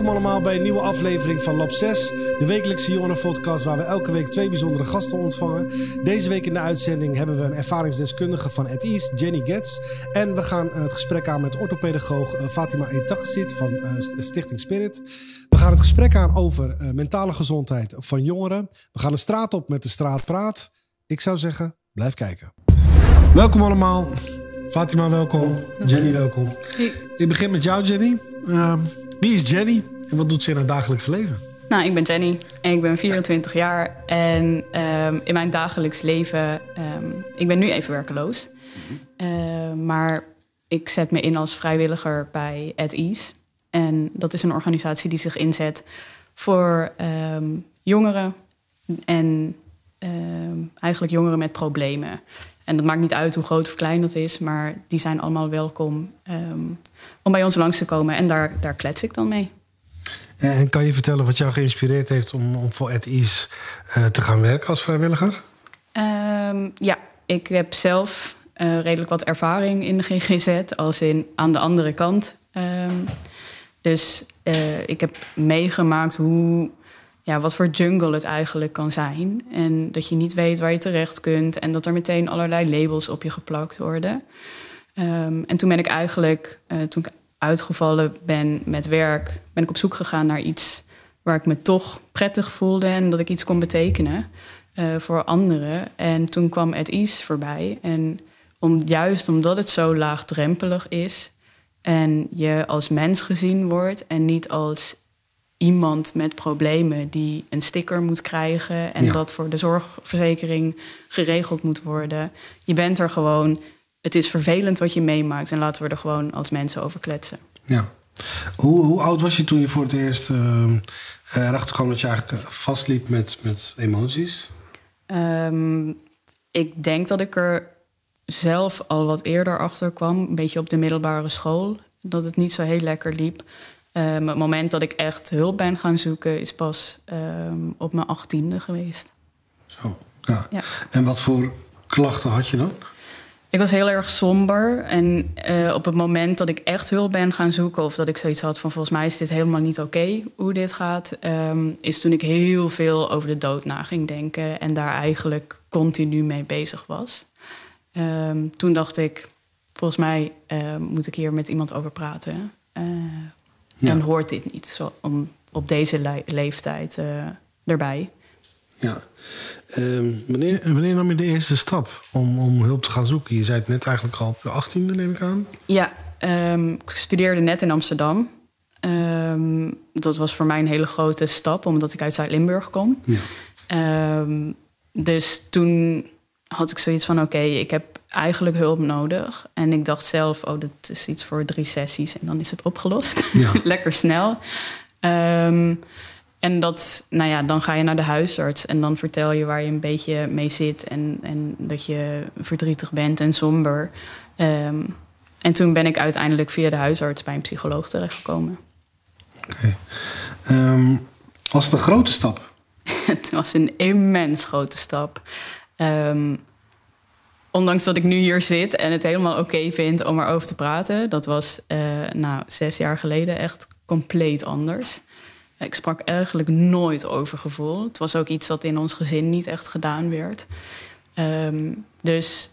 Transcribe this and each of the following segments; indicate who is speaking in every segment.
Speaker 1: Welkom allemaal bij een nieuwe aflevering van Lab 6, de wekelijkse jongerenpodcast waar we elke week twee bijzondere gasten ontvangen. Deze week in de uitzending hebben we een ervaringsdeskundige van At East, Jenny Getz. En we gaan het gesprek aan met orthopedagoog eh, Fatima Etagesit van eh, Stichting Spirit. We gaan het gesprek aan over eh, mentale gezondheid van jongeren. We gaan de straat op met de straatpraat. Ik zou zeggen, blijf kijken. Welkom allemaal. Fatima, welkom. Jenny, welkom. Ik begin met jou, Jenny. Ehm, wie is Jenny en wat doet ze in haar dagelijks leven?
Speaker 2: Nou, ik ben Jenny en ik ben 24 jaar. En ehm, in mijn dagelijks leven, um, ik ben nu even werkeloos. Uh, maar ik zet me in als vrijwilliger bij At Ease. En dat is een organisatie die zich inzet voor jongeren en eigenlijk jongeren met problemen. En dat maakt niet uit hoe groot of klein dat is, maar die zijn allemaal welkom om bij ons langs te komen. En daar, daar klets ik dan mee.
Speaker 1: En kan je vertellen wat jou geïnspireerd heeft om, om voor At Ease uh, te gaan werken als vrijwilliger?
Speaker 2: Um, ja, ik heb zelf uh, redelijk wat ervaring in de GGZ, als in aan de andere kant. Um, dus uh, ik heb meegemaakt hoe ja, wat voor jungle het eigenlijk kan zijn. En dat je niet weet waar je terecht kunt. En dat er meteen allerlei labels op je geplakt worden. Um, en toen ben ik eigenlijk, uh, toen ik uitgevallen ben met werk, ben ik op zoek gegaan naar iets waar ik me toch prettig voelde en dat ik iets kon betekenen uh, voor anderen. En toen kwam At Ease voorbij. En om, juist omdat het zo laagdrempelig is en je als mens gezien wordt en niet als iemand met problemen die een sticker moet krijgen en dat voor de zorgverzekering geregeld moet worden. Je bent er gewoon. Het is vervelend wat je meemaakt en laten we er gewoon als mensen over kletsen.
Speaker 1: Ja. Hoe, hoe oud was je toen je voor het eerst uh, erachter kwam dat je eigenlijk vastliep met, met emoties?
Speaker 2: Um, ik denk dat ik er zelf al wat eerder achter kwam, een beetje op de middelbare school, dat het niet zo heel lekker liep. Um, het moment dat ik echt hulp ben gaan zoeken is pas um, op mijn achttiende geweest.
Speaker 1: Zo, ja. ja. En wat voor klachten had je dan?
Speaker 2: Ik was heel erg somber. En uh, op het moment dat ik echt hulp ben gaan zoeken... of dat ik zoiets had van volgens mij is dit helemaal niet oké okay, hoe dit gaat... Um, is toen ik heel veel over de dood na ging denken... en daar eigenlijk continu mee bezig was. toen dacht ik, volgens mij uh, moet ik hier met iemand over praten... Uh, ja. En hoort dit niet zo, om, op deze le leeftijd erbij.
Speaker 1: Ja. Um, wanneer, wanneer nam je de eerste stap om, om hulp te gaan zoeken? Je zei het net eigenlijk al op je achttiende, neem ik aan.
Speaker 2: Ja, um, ik studeerde net in Amsterdam. Um, dat was voor mij een hele grote stap, omdat ik uit Zuid-Limburg kom. Ja. dus toen had ik zoiets van: oké, okay, ik heb eigenlijk hulp nodig. En ik dacht zelf, oh, dat is iets voor drie sessies en dan is het opgelost. Ja. Lekker snel. Um, en dat, nou ja, dan ga je naar de huisarts en dan vertel je waar je een beetje mee zit en, en dat je verdrietig bent en somber. Um, en toen ben ik uiteindelijk via de huisarts bij een psycholoog terechtgekomen.
Speaker 1: Oké. Okay. Um, was het een grote stap?
Speaker 2: het was een immens grote stap. Um, ondanks dat ik nu hier zit en het helemaal oké okay vind om erover te praten, dat was uh, nou, zes jaar geleden echt compleet anders. Ik sprak eigenlijk nooit over gevoel. Het was ook iets dat in ons gezin niet echt gedaan werd. Um, dus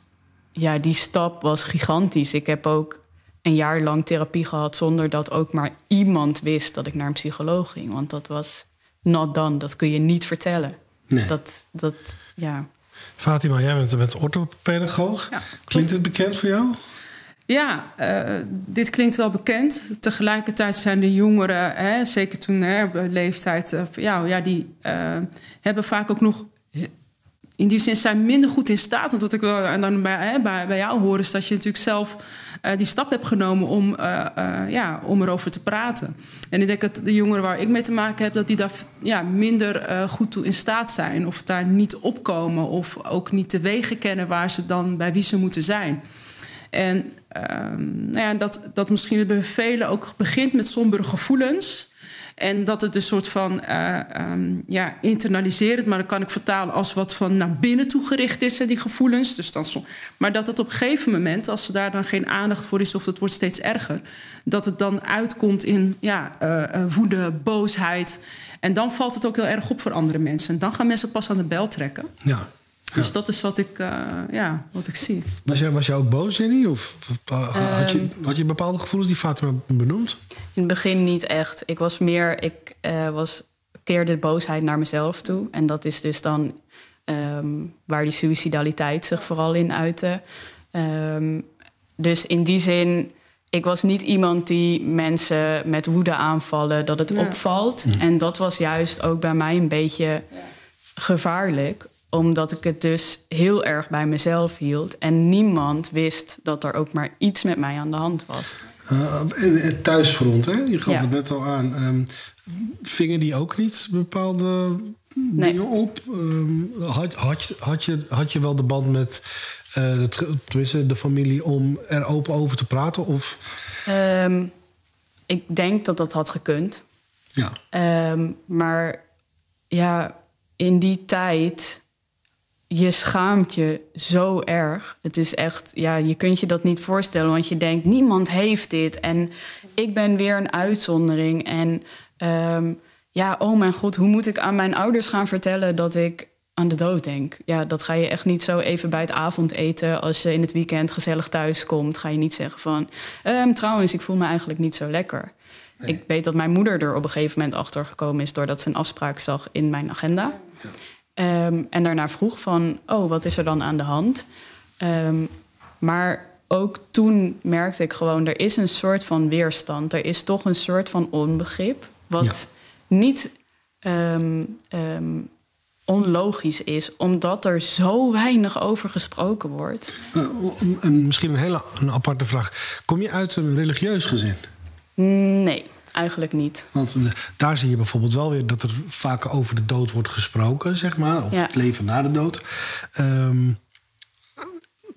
Speaker 2: ja, die stap was gigantisch. Ik heb ook een jaar lang therapie gehad zonder dat ook maar iemand wist dat ik naar een psycholoog ging. Want dat was not done. Dat kun je niet vertellen. Nee. Dat, dat, ja.
Speaker 1: Fatima, jij bent, bent orthopedagoog. Ja, klinkt het bekend voor jou?
Speaker 3: Ja, uh, dit klinkt wel bekend. Tegelijkertijd zijn de jongeren, hè, zeker toen hè, leeftijd, uh, ja, ja, die uh, hebben vaak ook nog. In die zin zijn minder goed in staat. Want wat ik wel en dan bij, hè, bij, bij jou hoor, is dat je natuurlijk zelf die stap hebt genomen om, ja, om erover te praten. En ik denk dat de jongeren waar ik mee te maken heb, dat die daar ja, minder goed toe in staat zijn. Of daar niet opkomen. Of ook niet de wegen kennen waar ze dan bij wie ze moeten zijn. En um, nou ja, dat, dat misschien bij velen ook begint met sombere gevoelens. En dat het een soort van uh, um, ja, internaliserend, maar dat kan ik vertalen als wat van naar binnen toe gericht is, die gevoelens. Dus dan, maar dat het op een gegeven moment, als er daar dan geen aandacht voor is of het wordt steeds erger, dat het dan uitkomt in ja, uh, woede, boosheid. En dan valt het ook heel erg op voor andere mensen. En dan gaan mensen pas aan de bel trekken.
Speaker 1: Ja.
Speaker 3: Dus dat is wat ik, uh, ja, wat ik zie.
Speaker 1: Was jij, was jij ook boos, Jenny? Of uh, had, je,
Speaker 2: Ehm.
Speaker 1: had je bepaalde gevoelens die Fatima benoemd?
Speaker 2: In het begin niet echt. Ik was meer, ik uh, was, keerde boosheid naar mezelf toe. En dat is dus dan um, waar die suicidaliteit zich vooral in uitte. Um, dus in die zin, ik was niet iemand die mensen met woede aanvallen, dat het
Speaker 3: Ja.
Speaker 2: opvalt. En dat was juist ook bij mij een beetje gevaarlijk omdat ik het dus heel erg bij mezelf hield. En niemand wist dat er ook maar iets met mij aan de hand was.
Speaker 1: Uh, en het thuisfront, hè? Je gaf
Speaker 2: Ja.
Speaker 1: het net al aan. Um, vingen die ook niet bepaalde
Speaker 2: Nee.
Speaker 1: dingen op? Um, had, had, je- had, je, had je wel de band met uh, de, tr- tenminste de familie om er open over te praten? Of
Speaker 2: Ehm, ik denk dat dat had gekund.
Speaker 1: ja,
Speaker 2: Ehm, maar ja, in die tijd, je schaamt je zo erg. Het is echt, ja, je kunt je dat niet voorstellen, want je denkt, niemand heeft dit. En ik ben weer een uitzondering. En ehm, ja, oh mijn god, hoe moet ik aan mijn ouders gaan vertellen dat ik aan de dood denk? Ja, dat ga je echt niet zo even bij het avondeten, als je in het weekend gezellig thuis komt, ga je niet zeggen van, ehm, trouwens, ik voel me eigenlijk niet zo lekker. Ik weet dat mijn moeder er op een gegeven moment achter gekomen is doordat ze een afspraak zag in mijn agenda. Ehm, en daarna vroeg van, oh, wat is er dan aan de hand? Ehm, maar ook toen merkte ik gewoon, er is een soort van weerstand. Er is toch een soort van onbegrip. Wat niet ehm, onlogisch is, omdat er zo weinig over gesproken wordt.
Speaker 1: Uh, en misschien een hele een aparte vraag. Kom je uit een religieus gezin?
Speaker 2: Nee, eigenlijk niet.
Speaker 1: Want daar zie je bijvoorbeeld wel weer dat er vaker over de dood wordt gesproken, zeg maar. Of
Speaker 2: Ja.
Speaker 1: het leven na de dood. Ehm,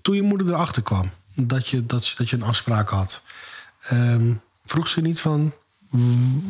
Speaker 1: toen je moeder erachter kwam dat je, dat, je- dat je een afspraak had, ehm, vroeg ze niet van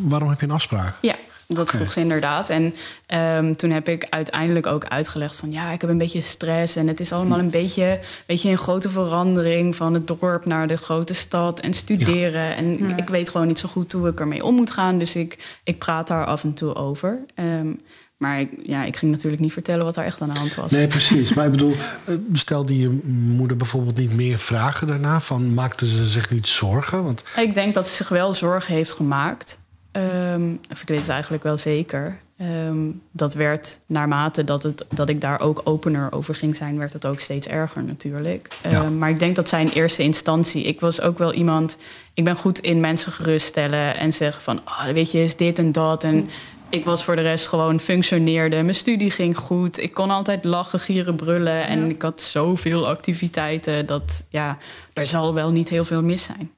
Speaker 1: waarom heb je een afspraak?
Speaker 2: Ja, dat vroeg ze inderdaad. En ehm, toen heb ik uiteindelijk ook uitgelegd van... ja, ik heb een beetje stress en het is allemaal een beetje... weet je, een grote verandering van het dorp naar de grote stad... en studeren. En ik, ik weet gewoon niet zo goed hoe ik ermee om moet gaan. Dus ik, ik praat daar af en toe over. Ehm, maar ik, ja, ik ging natuurlijk niet vertellen wat er echt aan de hand was.
Speaker 1: Nee, precies. Maar ik bedoel, eh, stelde je moeder bijvoorbeeld niet meer vragen daarna? Van maakte ze zich niet zorgen? Want
Speaker 2: Ik denk dat ze zich wel zorgen heeft gemaakt. Ehm, of ik weet het eigenlijk wel zeker. Ehm, dat werd naarmate dat, het, dat ik daar ook opener over ging zijn, werd het ook steeds erger natuurlijk.
Speaker 1: Ja.
Speaker 2: Ehm, maar ik denk dat zij in eerste instantie. Ik was ook wel iemand. Ik ben goed in mensen geruststellen en zeggen van, oh, weet je, is dit en dat. En ik was voor de rest gewoon functioneerde. Mijn studie ging goed. Ik kon altijd lachen, gieren, brullen. En ik had zoveel activiteiten dat ja, er zal wel niet heel veel mis zijn.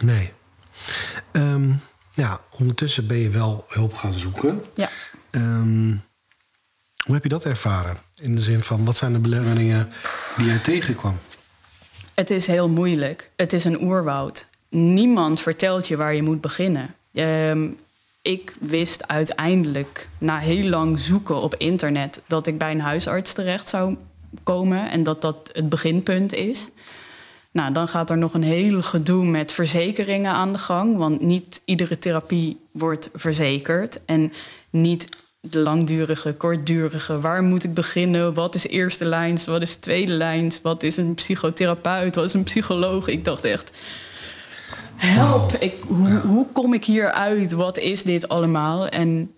Speaker 1: nee. Ehm, ja, ondertussen ben je wel hulp gaan zoeken.
Speaker 2: Ja.
Speaker 1: Ehm, hoe heb je dat ervaren? In de zin van, wat zijn de belemmeringen die jij tegenkwam?
Speaker 2: Het is heel moeilijk. Het is een oerwoud. Niemand vertelt je waar je moet beginnen. Ehm, ik wist uiteindelijk, na heel lang zoeken op internet, dat ik bij een huisarts terecht zou komen en dat dat het beginpunt is. Nou, dan gaat er nog een heel gedoe met verzekeringen aan de gang. Want niet iedere therapie wordt verzekerd. En niet de langdurige, kortdurige. Waar moet ik beginnen? Wat is eerste lijns? Wat is tweede lijns? Wat is een psychotherapeut? Wat is een psycholoog? Ik dacht echt... Help, ik, hoe, hoe kom ik hier uit? Wat is dit allemaal? En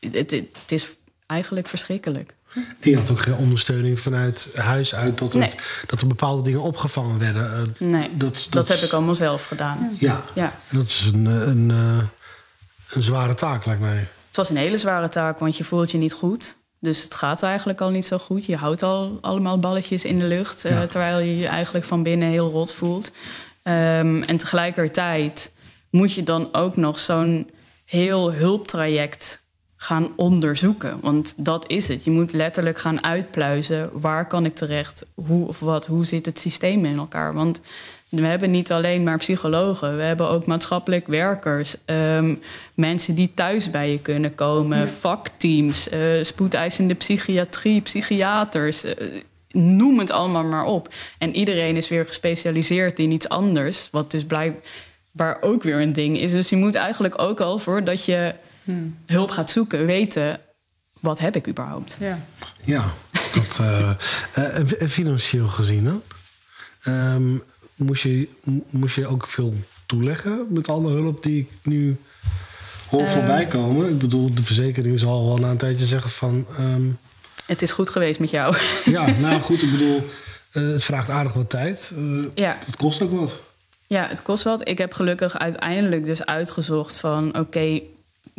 Speaker 2: het, het, het is eigenlijk verschrikkelijk.
Speaker 1: Je had ook geen ondersteuning vanuit huis uit... dat, het,
Speaker 2: Nee.
Speaker 1: dat er bepaalde dingen opgevangen werden. Eh,
Speaker 2: Nee,
Speaker 1: dat,
Speaker 2: dat,
Speaker 1: dat,
Speaker 2: heb ik allemaal zelf gedaan.
Speaker 1: Ja,
Speaker 2: Ja.
Speaker 1: dat is een, eh, een, eh, een zware taak, lijkt mij.
Speaker 2: Het was een hele zware taak, want je voelt je niet goed. Dus het gaat eigenlijk al niet zo goed. Je houdt al allemaal balletjes in de lucht, terwijl je je eigenlijk van binnen heel rot voelt. Ehm, en tegelijkertijd moet je dan ook nog zo'n heel hulptraject gaan onderzoeken. Want dat is het. Je moet letterlijk gaan uitpluizen. Waar kan ik terecht? Hoe of wat? Hoe zit het systeem in elkaar? Want We hebben niet alleen maar psychologen, we hebben ook maatschappelijk werkers, ehm, mensen die thuis bij je kunnen komen, vakteams, uh, spoedeisende psychiatrie, psychiaters. Uh, noem het allemaal maar op. En iedereen is weer gespecialiseerd in iets anders, wat dus blijkbaar ook weer een ding is. Dus je moet eigenlijk ook al voordat je hmm. hulp gaat zoeken, weten wat heb ik überhaupt.
Speaker 3: Ja,
Speaker 1: ja dat, uh, financieel gezien, hè? Um, moest, je, moest je ook veel toeleggen met alle hulp die ik nu hoor uh, voorbij komen? Ik bedoel, de verzekering zal wel na een tijdje zeggen van... Um,
Speaker 2: het is goed geweest met jou.
Speaker 1: Ja, nou goed, ik bedoel, uh, het vraagt aardig wat tijd. Uh, ja. Het kost ook wat.
Speaker 2: Ja, het kost wat. Ik heb gelukkig uiteindelijk dus uitgezocht van... oké, okay,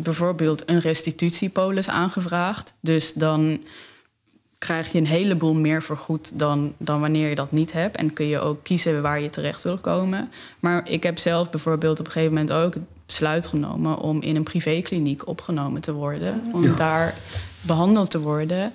Speaker 2: bijvoorbeeld een restitutiepolis aangevraagd. Dus dan krijg je een heleboel meer vergoed dan, dan wanneer je dat niet hebt. En kun je ook kiezen waar je terecht wil komen. Maar ik heb zelf bijvoorbeeld op een gegeven moment ook het besluit genomen om in een privékliniek opgenomen te worden. Om daar behandeld te worden.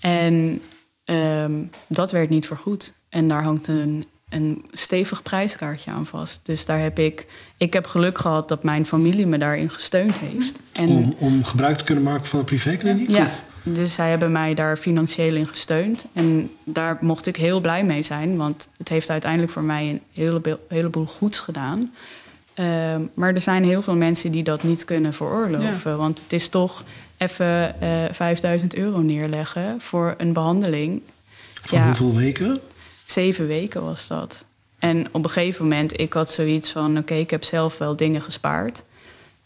Speaker 2: En um, dat werd niet vergoed. En daar hangt een, een stevig prijskaartje aan vast. Dus daar heb ik. Ik heb geluk gehad dat mijn familie me daarin gesteund heeft.
Speaker 1: En, om, om gebruik te kunnen maken van een privékliniek?
Speaker 2: Ja. Dus zij hebben mij daar financieel in gesteund. En daar mocht ik heel blij mee zijn, want het heeft uiteindelijk voor mij een heleboel, heleboel goeds gedaan. Uh, maar er zijn heel veel mensen die dat niet kunnen veroorloven. Want het is toch even uh, eh, 5000 euro neerleggen voor een behandeling.
Speaker 1: Van ja, hoeveel weken?
Speaker 2: Zeven weken was dat. En op een gegeven moment, ik had zoiets van... oké, ik heb zelf wel dingen gespaard.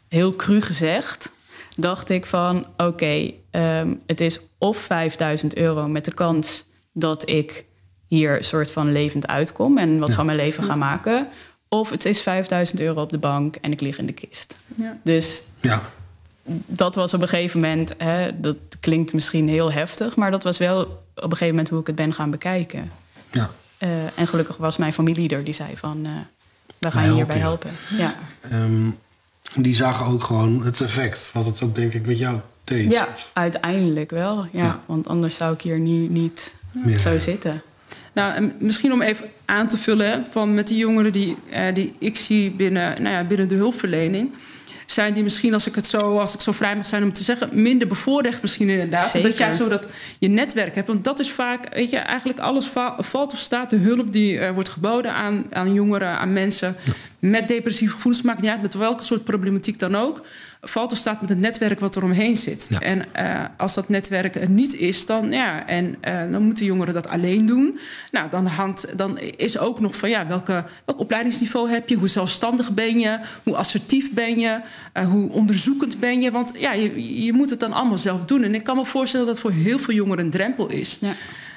Speaker 2: Heel cru gezegd dacht ik van oké, ehm, het is of 5000 euro met de kans dat ik hier soort van levend uitkom en wat van mijn leven ga maken. Of het is 5000 euro op de bank en ik lig in de kist. Ja. Dus ja. dat was op een gegeven moment, hè, dat klinkt misschien heel heftig, maar dat was wel op een gegeven moment hoe ik het ben gaan bekijken. Ja. Uh, en gelukkig was mijn familie er die zei van, uh, we gaan je hierbij helpen. Ja.
Speaker 1: Um, die zagen ook gewoon het effect, wat het ook denk ik met jou deed.
Speaker 2: Ja, uiteindelijk wel. Ja, Want anders zou ik hier nu niet zo zitten.
Speaker 3: Nou, en misschien om even aan te vullen van met die jongeren die, eh, die ik zie binnen, nou ja, binnen de hulpverlening zijn die misschien, als ik het zo, als ik zo vrij mag zijn om te zeggen, minder bevoorrecht misschien inderdaad. Zeker. Dat jij zo dat je netwerk hebt. Want dat is vaak, weet je, eigenlijk alles valt of staat de hulp die uh, wordt geboden aan, aan jongeren, aan mensen met depressieve gevoelens. Maakt niet uit met welke soort problematiek dan ook valt of staat met het netwerk wat er omheen zit. En uh, als dat netwerk er niet is, dan, ja, en, uh, dan moeten jongeren dat alleen doen. Nou, dan, hangt, dan is ook nog van ja, welke, welk opleidingsniveau heb je? Hoe zelfstandig ben je? Hoe assertief ben je? Uh, hoe onderzoekend ben je? Want ja, je, je moet het dan allemaal zelf doen. En ik kan me voorstellen dat voor heel veel jongeren een drempel is. Ja.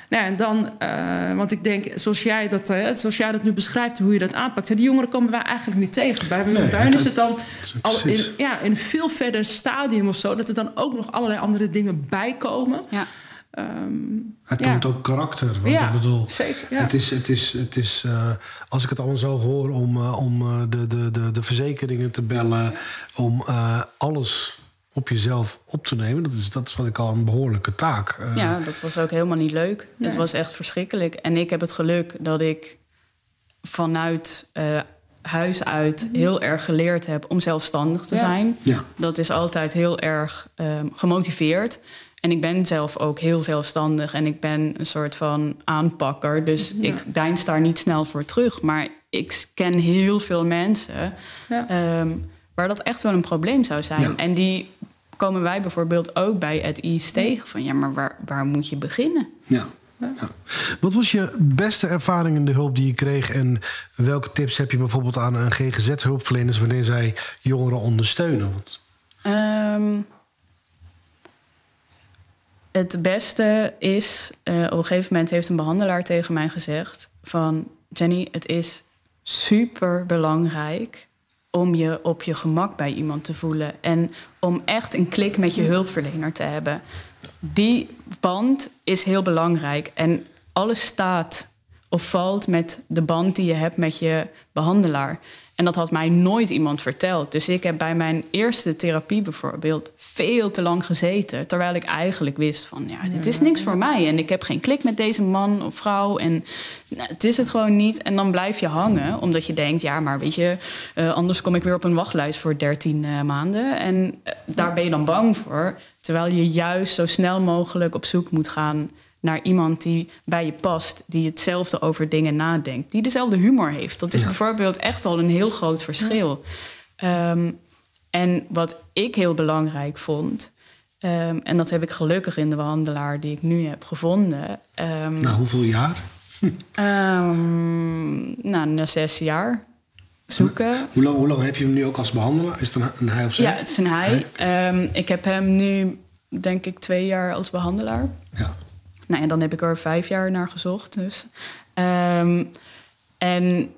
Speaker 3: Nou, en dan, uh, want ik denk, zoals jij, dat, uh, zoals jij dat nu beschrijft, hoe je dat aanpakt, die jongeren komen wij eigenlijk niet tegen. Bij nee, Buin is het dan al in, ja, in een veel verder stadium of zo, dat er dan ook nog allerlei andere dingen bij komen. Ja.
Speaker 1: Um, het toont ja. ook karakter. Want ja, ik bedoel, zeker, ja. het is, het is, het is uh, als ik het allemaal zo hoor om, uh, om uh, de, de, de, de verzekeringen te bellen, om alles op jezelf op te nemen. Dat is, dat is wat ik al een behoorlijke taak.
Speaker 2: Uh... Ja, dat was ook helemaal niet leuk. Nee. Het was echt verschrikkelijk. En ik heb het geluk dat ik vanuit uh, huis uit heel erg geleerd heb om zelfstandig te ja. zijn. Ja. Dat is altijd heel erg um, gemotiveerd. En ik ben zelf ook heel zelfstandig en ik ben een soort van aanpakker. Dus ja. ik deins daar niet snel voor terug. Maar ik ken heel veel mensen ja. um, waar dat echt wel een probleem zou zijn. Ja. En die komen wij bijvoorbeeld ook bij het IS tegen. Van ja, maar waar, waar moet je beginnen?
Speaker 1: Ja. Ja. Wat was je beste ervaring in de hulp die je kreeg? En welke tips heb je bijvoorbeeld aan een GGZ-hulpverleners wanneer zij jongeren ondersteunen?
Speaker 2: Um, het beste is, uh, op een gegeven moment heeft een behandelaar tegen mij gezegd: van Jenny, het is super belangrijk om je op je gemak bij iemand te voelen. En om echt een klik met je hulpverlener te hebben. Die band is heel belangrijk. En alles staat of valt met de band die je hebt met je behandelaar. En dat had mij nooit iemand verteld. Dus ik heb bij mijn eerste therapie bijvoorbeeld veel te lang gezeten. Terwijl ik eigenlijk wist van ja, dit is niks voor mij. En ik heb geen klik met deze man of vrouw. En nou, het is het gewoon niet. En dan blijf je hangen, omdat je denkt, ja, maar weet je, uh, anders kom ik weer op een wachtlijst voor 13 uh, maanden. En uh, daar ben je dan bang voor. Terwijl je juist zo snel mogelijk op zoek moet gaan naar iemand die bij je past, die hetzelfde over dingen nadenkt, die dezelfde humor heeft. Dat is ja. bijvoorbeeld echt al een heel groot verschil. Ja. Um, en wat ik heel belangrijk vond, um, en dat heb ik gelukkig in de behandelaar die ik nu heb gevonden.
Speaker 4: Um, na hoeveel jaar?
Speaker 2: nou, na zes jaar zoeken.
Speaker 4: Hoe lang, hoe lang heb je hem nu ook als behandelaar? Is het een, een hij of zij?
Speaker 2: Ja, het is een hij. hij. ik heb hem nu, denk ik, twee jaar als behandelaar.
Speaker 4: Ja.
Speaker 2: Nou ja, dan heb ik er vijf jaar naar gezocht. Dus. Um, en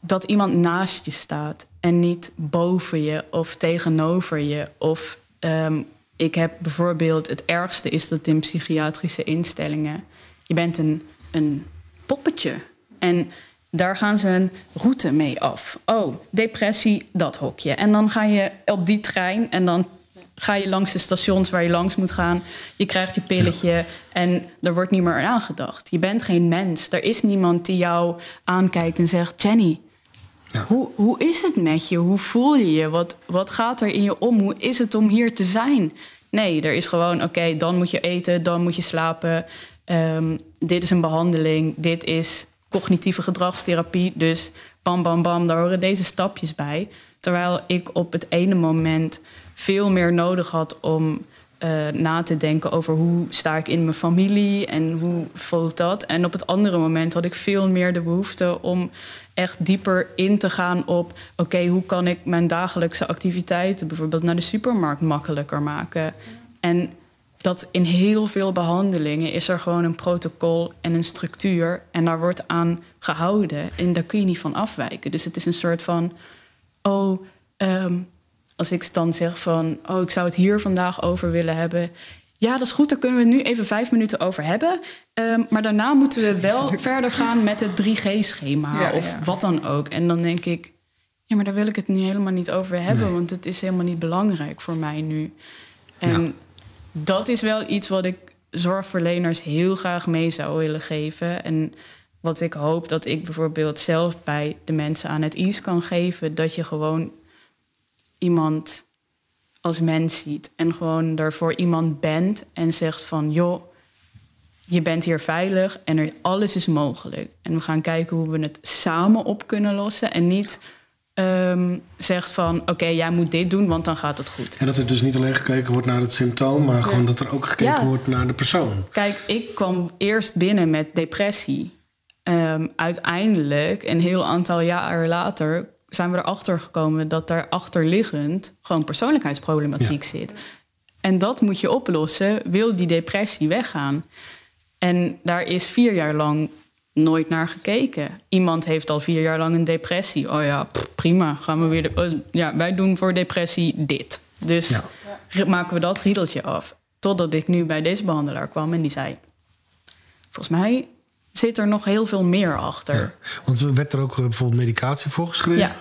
Speaker 2: dat iemand naast je staat en niet boven je of tegenover je. Of um, ik heb bijvoorbeeld, het ergste is dat in psychiatrische instellingen, je bent een, een poppetje. En daar gaan ze een route mee af. Oh, depressie, dat hokje. En dan ga je op die trein en dan ga je langs de stations waar je langs moet gaan. Je krijgt je pilletje ja. en er wordt niet meer aan aangedacht. Je bent geen mens. Er is niemand die jou aankijkt en zegt... Jenny, ja. hoe, hoe is het met je? Hoe voel je je? Wat, wat gaat er in je om? Hoe is het om hier te zijn? Nee, er is gewoon, oké, okay, dan moet je eten, dan moet je slapen. Um, dit is een behandeling, dit is cognitieve gedragstherapie. Dus bam, bam, bam, daar horen deze stapjes bij. Terwijl ik op het ene moment veel meer nodig had om uh, na te denken over hoe sta ik in mijn familie en hoe voelt dat. En op het andere moment had ik veel meer de behoefte om echt dieper in te gaan op: oké, hoe kan ik mijn dagelijkse activiteiten, bijvoorbeeld naar de supermarkt, makkelijker maken? En dat in heel veel behandelingen is er gewoon een protocol en een structuur en daar wordt aan gehouden en daar kun je niet van afwijken. Dus het is een soort van: oh. Um, als ik dan zeg van, oh, ik zou het hier vandaag over willen hebben. Ja, dat is goed, daar kunnen we nu even vijf minuten over hebben. Um, maar daarna moeten we wel verder gaan met het 3G-schema ja, of ja. wat dan ook. En dan denk ik, ja, maar daar wil ik het nu helemaal niet over hebben, nee. want het is helemaal niet belangrijk voor mij nu. En ja. dat is wel iets wat ik zorgverleners heel graag mee zou willen geven. En wat ik hoop dat ik bijvoorbeeld zelf bij de mensen aan het IS kan geven, dat je gewoon iemand als mens ziet en gewoon er voor iemand bent en zegt van joh, je bent hier veilig en er, alles is mogelijk. En we gaan kijken hoe we het samen op kunnen lossen en niet um, zegt van oké, okay, jij moet dit doen, want dan gaat het goed.
Speaker 4: En dat er dus niet alleen gekeken wordt naar het symptoom, maar ja. gewoon dat er ook gekeken ja. wordt naar de persoon.
Speaker 2: Kijk, ik kwam eerst binnen met depressie. Um, uiteindelijk, een heel aantal jaren later, zijn we erachter gekomen dat daar achterliggend gewoon persoonlijkheidsproblematiek ja. zit. En dat moet je oplossen, wil die depressie weggaan. En daar is vier jaar lang nooit naar gekeken. Iemand heeft al vier jaar lang een depressie. Oh ja, pff, prima, gaan we weer. De, oh, ja, wij doen voor depressie dit. Dus ja. maken we dat riedeltje af. Totdat ik nu bij deze behandelaar kwam en die zei: Volgens mij zit er nog heel veel meer achter. Ja,
Speaker 4: want werd er ook eh, bijvoorbeeld medicatie voor geschreven?
Speaker 2: Ja,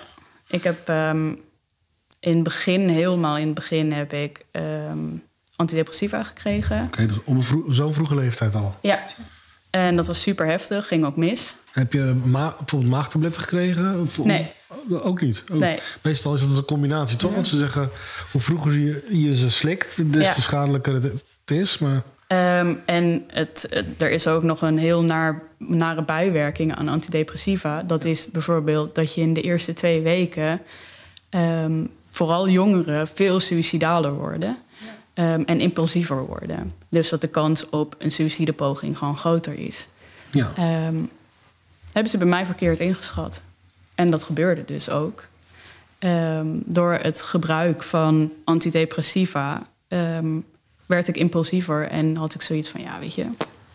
Speaker 2: ik heb um, in het begin, helemaal in het begin, heb ik um, antidepressiva gekregen.
Speaker 4: Oké, okay, dus op vro zo'n vroege leeftijd al?
Speaker 2: Ja, en dat was super heftig, ging ook mis.
Speaker 4: Heb je ma bijvoorbeeld maagtabletten gekregen? Of,
Speaker 2: nee.
Speaker 4: Ook niet? Ook.
Speaker 2: Nee.
Speaker 4: Meestal is dat een combinatie, toch? Ja. Want ze zeggen, hoe vroeger je, je ze slikt, des ja. te schadelijker het is. Maar...
Speaker 2: Um, en het, het, er is ook nog een heel naar, nare bijwerking aan antidepressiva. Dat is bijvoorbeeld dat je in de eerste twee weken, um, vooral jongeren, veel suicidaler worden. Um, en impulsiever worden. Dus dat de kans op een suïcidepoging gewoon groter is.
Speaker 4: Ja.
Speaker 2: hebben ze bij mij verkeerd ingeschat. En dat gebeurde dus ook. door het gebruik van antidepressiva werd ik impulsiever en had ik zoiets van: ja, weet je,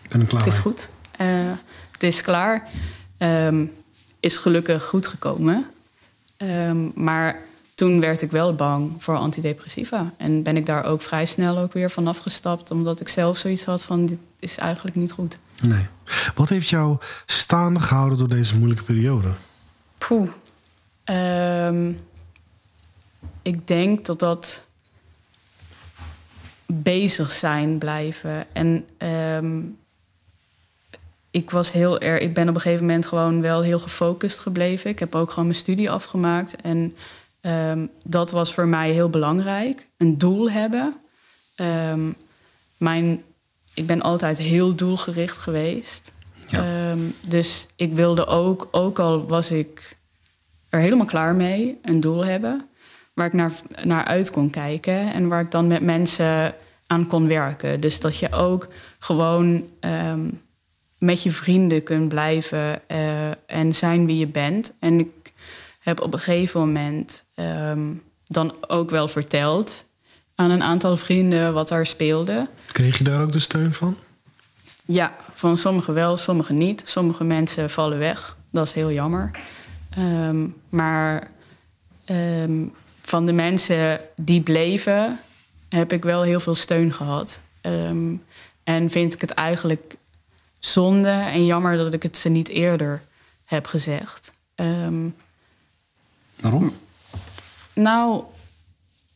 Speaker 4: ben klaar.
Speaker 2: het is goed. Uh, het is klaar. Um, is gelukkig goed gekomen. Um, maar toen werd ik wel bang voor antidepressiva. En ben ik daar ook vrij snel ook weer van afgestapt, omdat ik zelf zoiets had van: dit is eigenlijk niet goed.
Speaker 4: Nee. Wat heeft jou staande gehouden door deze moeilijke periode?
Speaker 2: Poeh. Ehm, ik denk dat dat bezig zijn blijven. En ehm, ik was heel erg. Ik ben op een gegeven moment gewoon wel heel gefocust gebleven. Ik heb ook gewoon mijn studie afgemaakt. En ehm, dat was voor mij heel belangrijk. Een doel hebben. mijn, ik ben altijd heel doelgericht geweest. Ja. dus ik wilde ook, ook al was ik er helemaal klaar mee, een doel hebben waar ik naar, naar uit kon kijken en waar ik dan met mensen aan kon werken. Dus dat je ook gewoon ehm, met je vrienden kunt blijven uh, en zijn wie je bent. En ik heb op een gegeven moment um, dan ook wel verteld aan een aantal vrienden wat daar speelde.
Speaker 4: Kreeg je daar ook de steun van?
Speaker 2: Ja, van sommigen wel, sommigen niet. Sommige mensen vallen weg. Dat is heel jammer. Um, maar um, van de mensen die bleven, heb ik wel heel veel steun gehad. Um, en vind ik het eigenlijk zonde en jammer dat ik het ze niet eerder heb gezegd. Um,
Speaker 4: Waarom?
Speaker 2: Nou,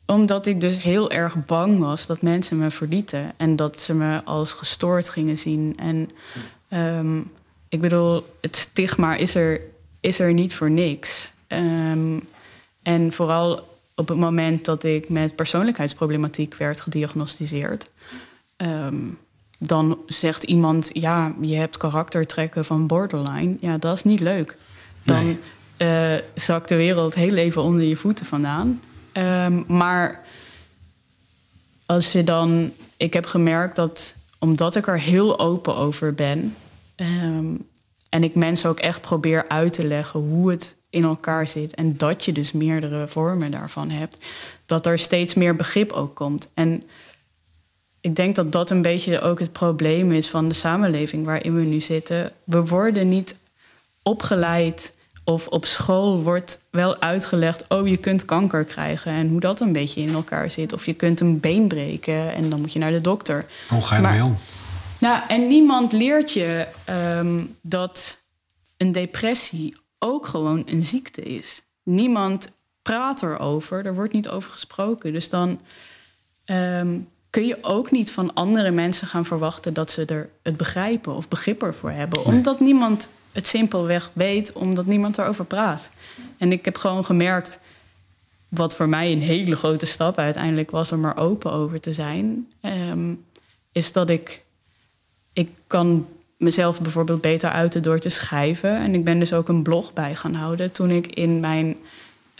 Speaker 2: omdat ik dus heel erg bang was dat mensen me verlieten en dat ze me als gestoord gingen zien. En um, ik bedoel, het stigma is er, is er niet voor niks. Um, en vooral op het moment dat ik met persoonlijkheidsproblematiek werd gediagnosticeerd, um, dan zegt iemand: Ja, je hebt karaktertrekken van borderline. Ja, dat is niet leuk. Dan nee. uh, zakt de wereld heel even onder je voeten vandaan. Um, maar als je dan. Ik heb gemerkt dat omdat ik er heel open over ben. Um, en ik mensen ook echt probeer uit te leggen hoe het in elkaar zit. En dat je dus meerdere vormen daarvan hebt. Dat er steeds meer begrip ook komt. En ik denk dat dat een beetje ook het probleem is van de samenleving waarin we nu zitten. We worden niet opgeleid of op school wordt wel uitgelegd: oh, je kunt kanker krijgen en hoe dat een beetje in elkaar zit. Of je kunt een been breken en dan moet je naar de dokter.
Speaker 4: Hoe ga je ermee om?
Speaker 2: Nou, en niemand leert je um, dat een depressie ook gewoon een ziekte is. Niemand praat erover, er wordt niet over gesproken. Dus dan um, kun je ook niet van andere mensen gaan verwachten dat ze er het begrijpen of begrip ervoor hebben. Omdat niemand het simpelweg weet, omdat niemand erover praat. En ik heb gewoon gemerkt, wat voor mij een hele grote stap uiteindelijk was om er open over te zijn, um, is dat ik ik kan mezelf bijvoorbeeld beter uiten door te schrijven. En ik ben dus ook een blog bij gaan houden toen ik in mijn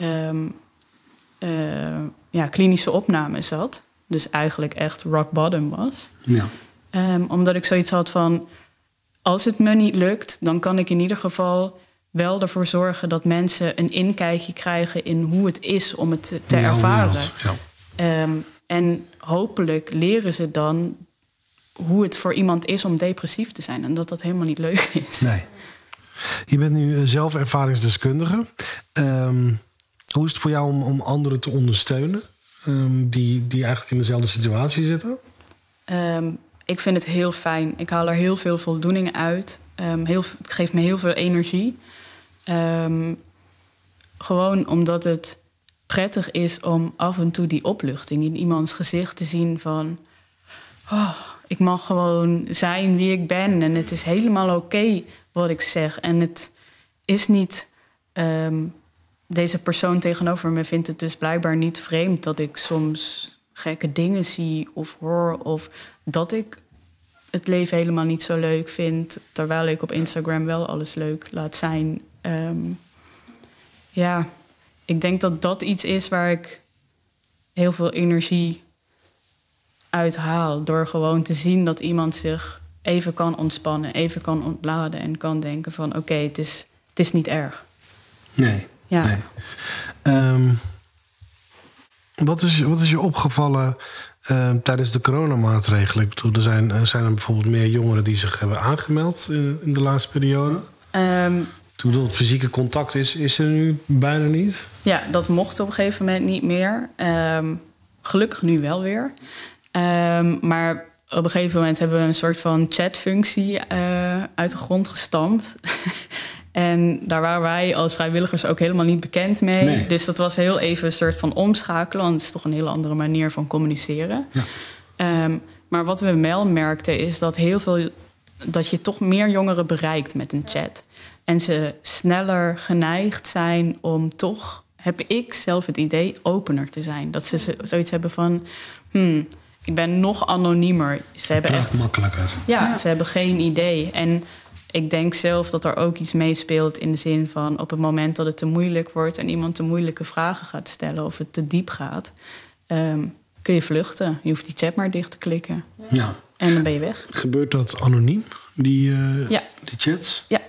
Speaker 2: um, uh, ja, klinische opname zat. Dus eigenlijk echt rock bottom was.
Speaker 4: Ja.
Speaker 2: Um, omdat ik zoiets had van, als het me niet lukt, dan kan ik in ieder geval wel ervoor zorgen dat mensen een inkijkje krijgen in hoe het is om het te, te ervaren. Ja. Um, en hopelijk leren ze dan hoe het voor iemand is om depressief te zijn. En dat dat helemaal niet leuk is.
Speaker 4: Nee. Je bent nu eh, zelf ervaringsdeskundige. Um, hoe is het voor jou om, om anderen te ondersteunen um, die, die eigenlijk in dezelfde situatie zitten?
Speaker 2: Um, ik vind het heel fijn. Ik haal er heel veel voldoening uit. heel, het geeft me heel veel energie. gewoon omdat het prettig is om af en toe die opluchting in iemands gezicht te zien van. Oh, ik mag gewoon zijn wie ik ben. En het is helemaal oké wat ik zeg. En het is niet. Um, deze persoon tegenover me vindt het dus blijkbaar niet vreemd dat ik soms gekke dingen zie of hoor. Of dat ik het leven helemaal niet zo leuk vind. Terwijl ik op Instagram wel alles leuk laat zijn. Um, ja, ik denk dat dat iets is waar ik heel veel energie uithaal. Door gewoon te zien dat iemand zich even kan ontspannen, even kan ontladen en kan denken van oké, het, is, het is niet erg.
Speaker 4: Nee.
Speaker 2: Ja.
Speaker 4: Nee. Um, wat, is, wat is je opgevallen uh, tijdens de coronamaatregelen? Ik bedoel, er zijn, uh, zijn er bijvoorbeeld meer jongeren die zich hebben aangemeld in, in de laatste periode?
Speaker 2: Um,
Speaker 4: Toen bedoel, het fysieke contact is, is er nu bijna niet?
Speaker 2: Ja, dat mocht op een gegeven moment niet meer. Um, gelukkig nu wel weer. Um, maar op een gegeven moment hebben we een soort van chatfunctie uh, uit de grond gestampt. En daar waren wij als vrijwilligers ook helemaal niet bekend mee.
Speaker 1: Nee.
Speaker 2: Dus dat was heel even een soort van omschakelen. Want het is toch een hele andere manier van communiceren.
Speaker 1: Ja.
Speaker 2: Ehm, maar wat we wel merkten is dat heel veel dat je toch meer jongeren bereikt met een chat. En ze sneller geneigd zijn om toch, heb ik zelf het idee, opener te zijn. Dat ze zo- zoiets hebben van, hmm, ik ben nog anoniemer. Ze hebben echt
Speaker 1: makkelijker.
Speaker 2: ja, ze hebben geen idee. En ik denk zelf dat er ook iets meespeelt in de zin van op het moment dat het te moeilijk wordt en iemand te moeilijke vragen gaat stellen of het te diep gaat, ehm, kun je vluchten. Je hoeft die chat maar dicht te klikken
Speaker 1: Ja.
Speaker 2: en dan ben je weg.
Speaker 1: Gebeurt dat anoniem, die, eh,
Speaker 2: Ja.
Speaker 1: die chats?
Speaker 2: Ja,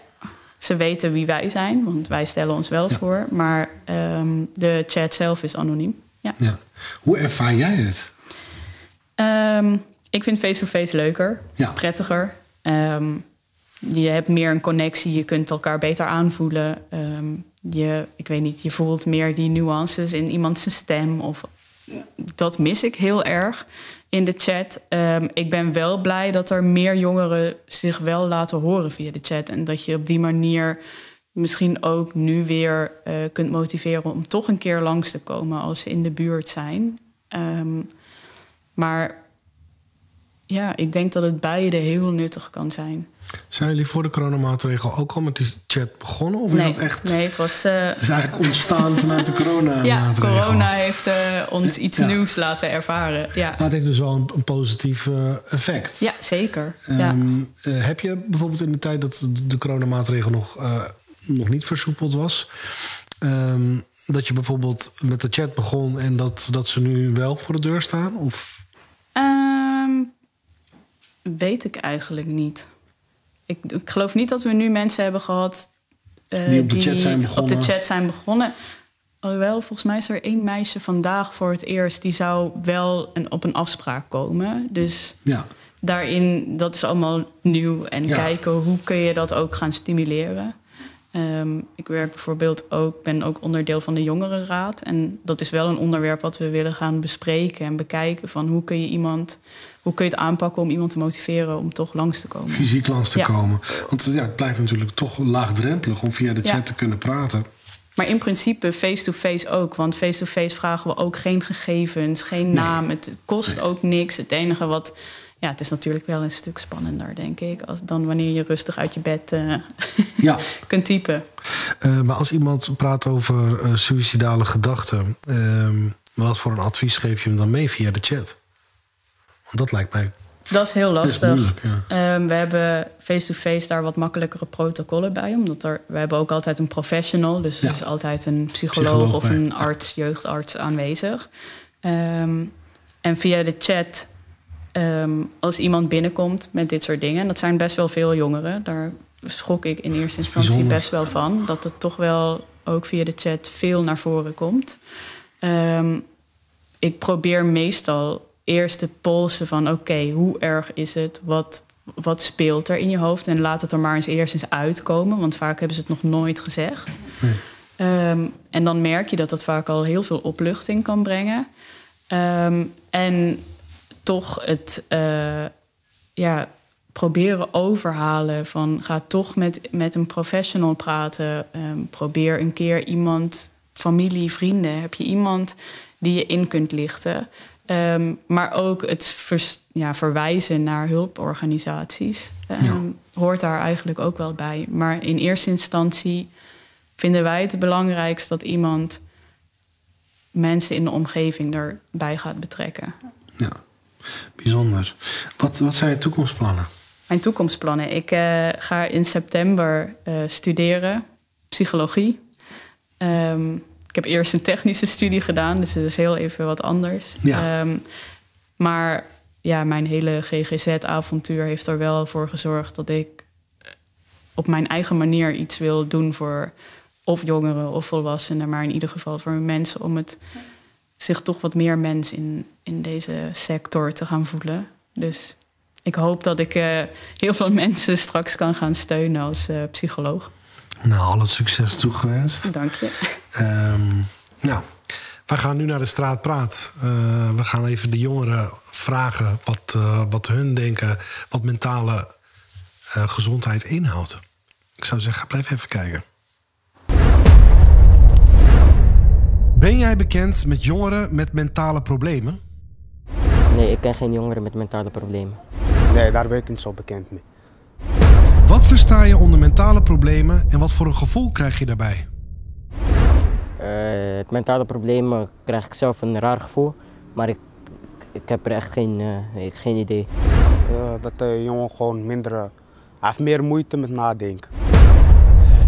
Speaker 2: ze weten wie wij zijn, want wij stellen ons wel
Speaker 1: Ja.
Speaker 2: voor, maar ehm, de chat zelf is anoniem. Ja.
Speaker 1: Ja. Hoe ervaar jij het?
Speaker 2: Ehm, ik vind face-to-face leuker,
Speaker 1: Ja.
Speaker 2: prettiger. Ehm, je hebt meer een connectie, je kunt elkaar beter aanvoelen. Ehm, je, ik weet niet, je voelt meer die nuances in iemands stem. Of, dat mis ik heel erg in de chat. Ik ben wel blij dat er meer jongeren zich wel laten horen via de chat. En dat je op die manier misschien ook nu weer eh, kunt motiveren om toch een keer langs te komen als ze in de buurt zijn. Ehm, maar ja, ik denk dat het beide heel nuttig kan zijn.
Speaker 1: Zijn jullie voor de coronamaatregel ook al met die chat begonnen? Of is dat echt...
Speaker 2: nee, het was. eh,
Speaker 1: Het is eigenlijk ontstaan vanuit de coronamaatregel.
Speaker 2: ja, corona heeft eh, ons iets
Speaker 1: Ja.
Speaker 2: nieuws laten ervaren. Ja,
Speaker 1: Maar het heeft dus wel een, een positief eh, effect.
Speaker 2: ja zeker. ja.
Speaker 1: Ehm, eh, heb je bijvoorbeeld in de tijd dat de- coronamaatregel nog, nog niet versoepeld was... ehm, dat je bijvoorbeeld met de chat begon en dat, dat ze nu wel voor de deur staan? Of
Speaker 2: Ehm, weet ik eigenlijk niet. Ik, ik geloof niet dat we nu mensen hebben gehad. eh,
Speaker 1: Die op de chat zijn begonnen.
Speaker 2: Op de chat zijn begonnen. Alhoewel, volgens mij is er één meisje vandaag voor het eerst. die zou wel een, op een afspraak komen. Dus
Speaker 1: ja,
Speaker 2: daarin, dat is allemaal nieuw. En
Speaker 1: Ja.
Speaker 2: kijken hoe kun je dat ook gaan stimuleren. Ehm, ik werk bijvoorbeeld ook, ben ook onderdeel van de jongerenraad. En dat is wel een onderwerp wat we willen gaan bespreken en bekijken. Van hoe kun je iemand, hoe kun je het aanpakken om iemand te motiveren om toch langs te komen.
Speaker 1: fysiek langs te
Speaker 2: Ja.
Speaker 1: komen. Want ja, het blijft natuurlijk toch laagdrempelig om via de chat
Speaker 2: Ja.
Speaker 1: te kunnen praten.
Speaker 2: Maar in principe face-to-face ook. Want face-to-face vragen we ook geen gegevens, geen naam. Het kost ook niks. Het enige wat. Ja, het is natuurlijk wel een stuk spannender, denk ik. Als, dan wanneer je rustig uit je bed eh,
Speaker 1: Ja,
Speaker 2: kunt typen.
Speaker 1: eh, maar als iemand praat over eh suïcidale gedachten... ehm, wat voor een advies geef je hem dan mee via de chat? Want dat lijkt mij
Speaker 2: Dat is heel lastig.
Speaker 1: moeilijk. Ja.
Speaker 2: Ehm, we hebben face-to-face daar wat makkelijkere protocollen bij. Omdat er, we hebben ook altijd een professional. Dus
Speaker 1: Ja.
Speaker 2: er is altijd een psycholoog,
Speaker 1: Psycholoog
Speaker 2: of
Speaker 1: bij.
Speaker 2: een arts, jeugdarts aanwezig. Ehm, en via de chat, ehm, als iemand binnenkomt met dit soort dingen... en dat zijn best wel veel jongeren... daar schrok ik in eerste instantie
Speaker 1: Bijzonder.
Speaker 2: best wel van... dat het toch wel ook via de chat veel naar voren komt. Ehm, ik probeer meestal eerst te polsen van... oké, hoe erg is het? Wat, wat speelt er in je hoofd? En laat het er maar eens eerst eens uitkomen. Want vaak hebben ze het nog nooit gezegd.
Speaker 1: Nee.
Speaker 2: Ehm, en dan merk je dat dat vaak al heel veel opluchting kan brengen. En toch het eh, ja, proberen overhalen van... ga toch met, met een professional praten. Ehm, probeer een keer iemand, familie, vrienden... heb je iemand die je in kunt lichten... Ehm, maar ook het vers- ja, verwijzen naar hulporganisaties ehm,
Speaker 1: Ja.
Speaker 2: hoort daar eigenlijk ook wel bij. Maar in eerste instantie vinden wij het belangrijkst dat iemand mensen in de omgeving erbij gaat betrekken.
Speaker 1: Ja, bijzonder. Wat, wat zijn je toekomstplannen?
Speaker 2: Mijn toekomstplannen. Ik eh, ga in september eh, studeren, psychologie. Ehm, ik heb eerst een technische studie gedaan, dus het is heel even wat anders.
Speaker 1: Ja.
Speaker 2: Ehm, maar ja, mijn hele GGZ-avontuur heeft er wel voor gezorgd dat ik op mijn eigen manier iets wil doen voor of jongeren of volwassenen, maar in ieder geval voor mensen om het zich toch wat meer mens in, in deze sector te gaan voelen. Dus ik hoop dat ik eh, heel veel mensen straks kan gaan steunen als eh, psycholoog.
Speaker 1: Nou, al het succes toegewenst.
Speaker 2: Dank je.
Speaker 1: Ehm, nou, wij gaan nu naar de straat praat. Eh, we gaan even de jongeren vragen wat, wat hun denken, wat mentale gezondheid inhoudt.
Speaker 4: Ik zou zeggen, blijf even kijken. Ben jij bekend met jongeren met mentale problemen?
Speaker 5: Nee, ik ken geen jongeren met mentale problemen.
Speaker 6: Nee, daar ben ik niet zo bekend mee.
Speaker 4: Wat versta je onder mentale problemen en wat voor een gevoel krijg je daarbij?
Speaker 5: Uh, het mentale problemen krijg ik zelf een raar gevoel, maar ik, ik heb er echt geen, uh, geen idee.
Speaker 6: Uh, dat de jongen gewoon minder, hij heeft meer moeite met nadenken.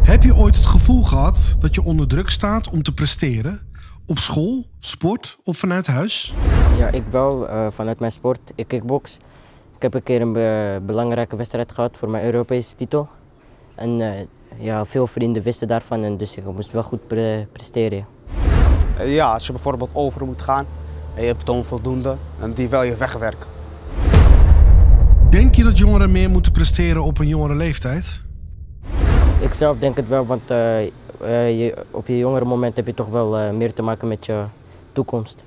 Speaker 4: Heb je ooit het gevoel gehad dat je onder druk staat om te presteren? Op school, sport of vanuit huis?
Speaker 5: Ja, ik wel. vanuit mijn sport. Ik kickbox. Ik heb een keer een be belangrijke wedstrijd gehad voor mijn Europese titel. En uh, ja, veel vrienden wisten daarvan en dus ik moest wel goed pre presteren.
Speaker 6: Ja, als je bijvoorbeeld over moet gaan en je hebt onvoldoende, en die wil je wegwerken.
Speaker 4: Denk je dat jongeren meer moeten presteren op een jongere leeftijd?
Speaker 5: Ik zelf denk het wel, want uh, uh, je, op je jongere moment heb je toch wel meer te maken met je toekomst.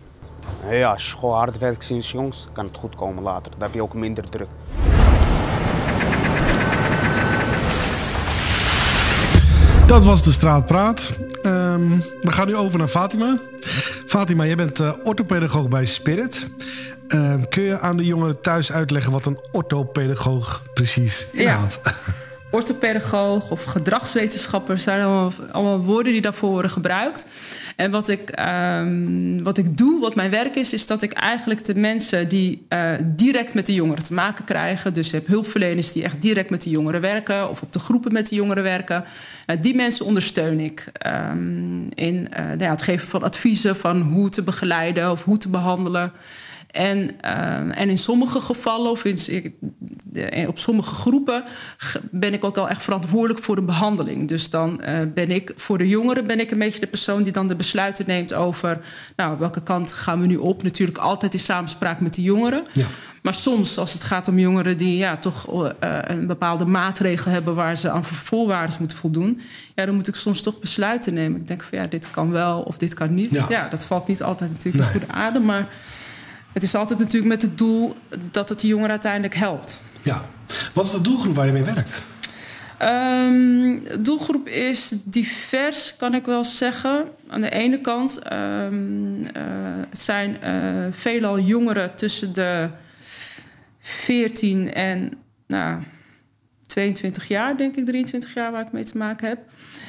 Speaker 6: Ja, als je gewoon hard werkt sinds jongs, kan het goed komen later. Dan heb je ook minder druk.
Speaker 4: Dat was de Straatpraat. Um, we gaan nu over naar Fatima. Fatima, jij bent uh, orthopedagoog bij Spirit. Um, kun je aan de jongeren thuis uitleggen wat een orthopedagoog precies inhoudt? Ja.
Speaker 3: orthopedagoog of gedragswetenschapper zijn allemaal, woorden die daarvoor worden gebruikt. En wat ik, um, wat ik doe, wat mijn werk is, is dat ik eigenlijk de mensen die uh, direct met de jongeren te maken krijgen. Dus je hebt hulpverleners die echt direct met de jongeren werken, of op de groepen met de jongeren werken. Uh, die mensen ondersteun ik um, in uh, nou ja, het geven van adviezen van hoe te begeleiden of hoe te behandelen. En, uh, en in sommige gevallen, of in, op sommige groepen, ben ik ook al echt verantwoordelijk voor de behandeling. Dus dan uh, ben ik voor de jongeren ben ik een beetje de persoon die dan de besluiten neemt over nou, welke kant gaan we nu op. Natuurlijk altijd in samenspraak met de jongeren. Ja. Maar soms, als het gaat om jongeren die ja, toch uh, een bepaalde maatregel hebben waar ze aan voorwaarden moeten voldoen, ja, dan moet ik soms toch besluiten nemen. Ik denk van ja, dit kan wel of dit kan niet. Ja, ja dat valt niet altijd natuurlijk nee. in goede aarde, maar het is altijd natuurlijk met het doel dat het de jongeren uiteindelijk helpt.
Speaker 4: Ja. Wat is de doelgroep waar je mee werkt?
Speaker 3: Um, de doelgroep is divers, kan ik wel zeggen. Aan de ene kant um, uh, het zijn uh, veelal jongeren tussen de 14 en nou, 22 jaar, denk ik, 23 jaar waar ik mee te maken heb.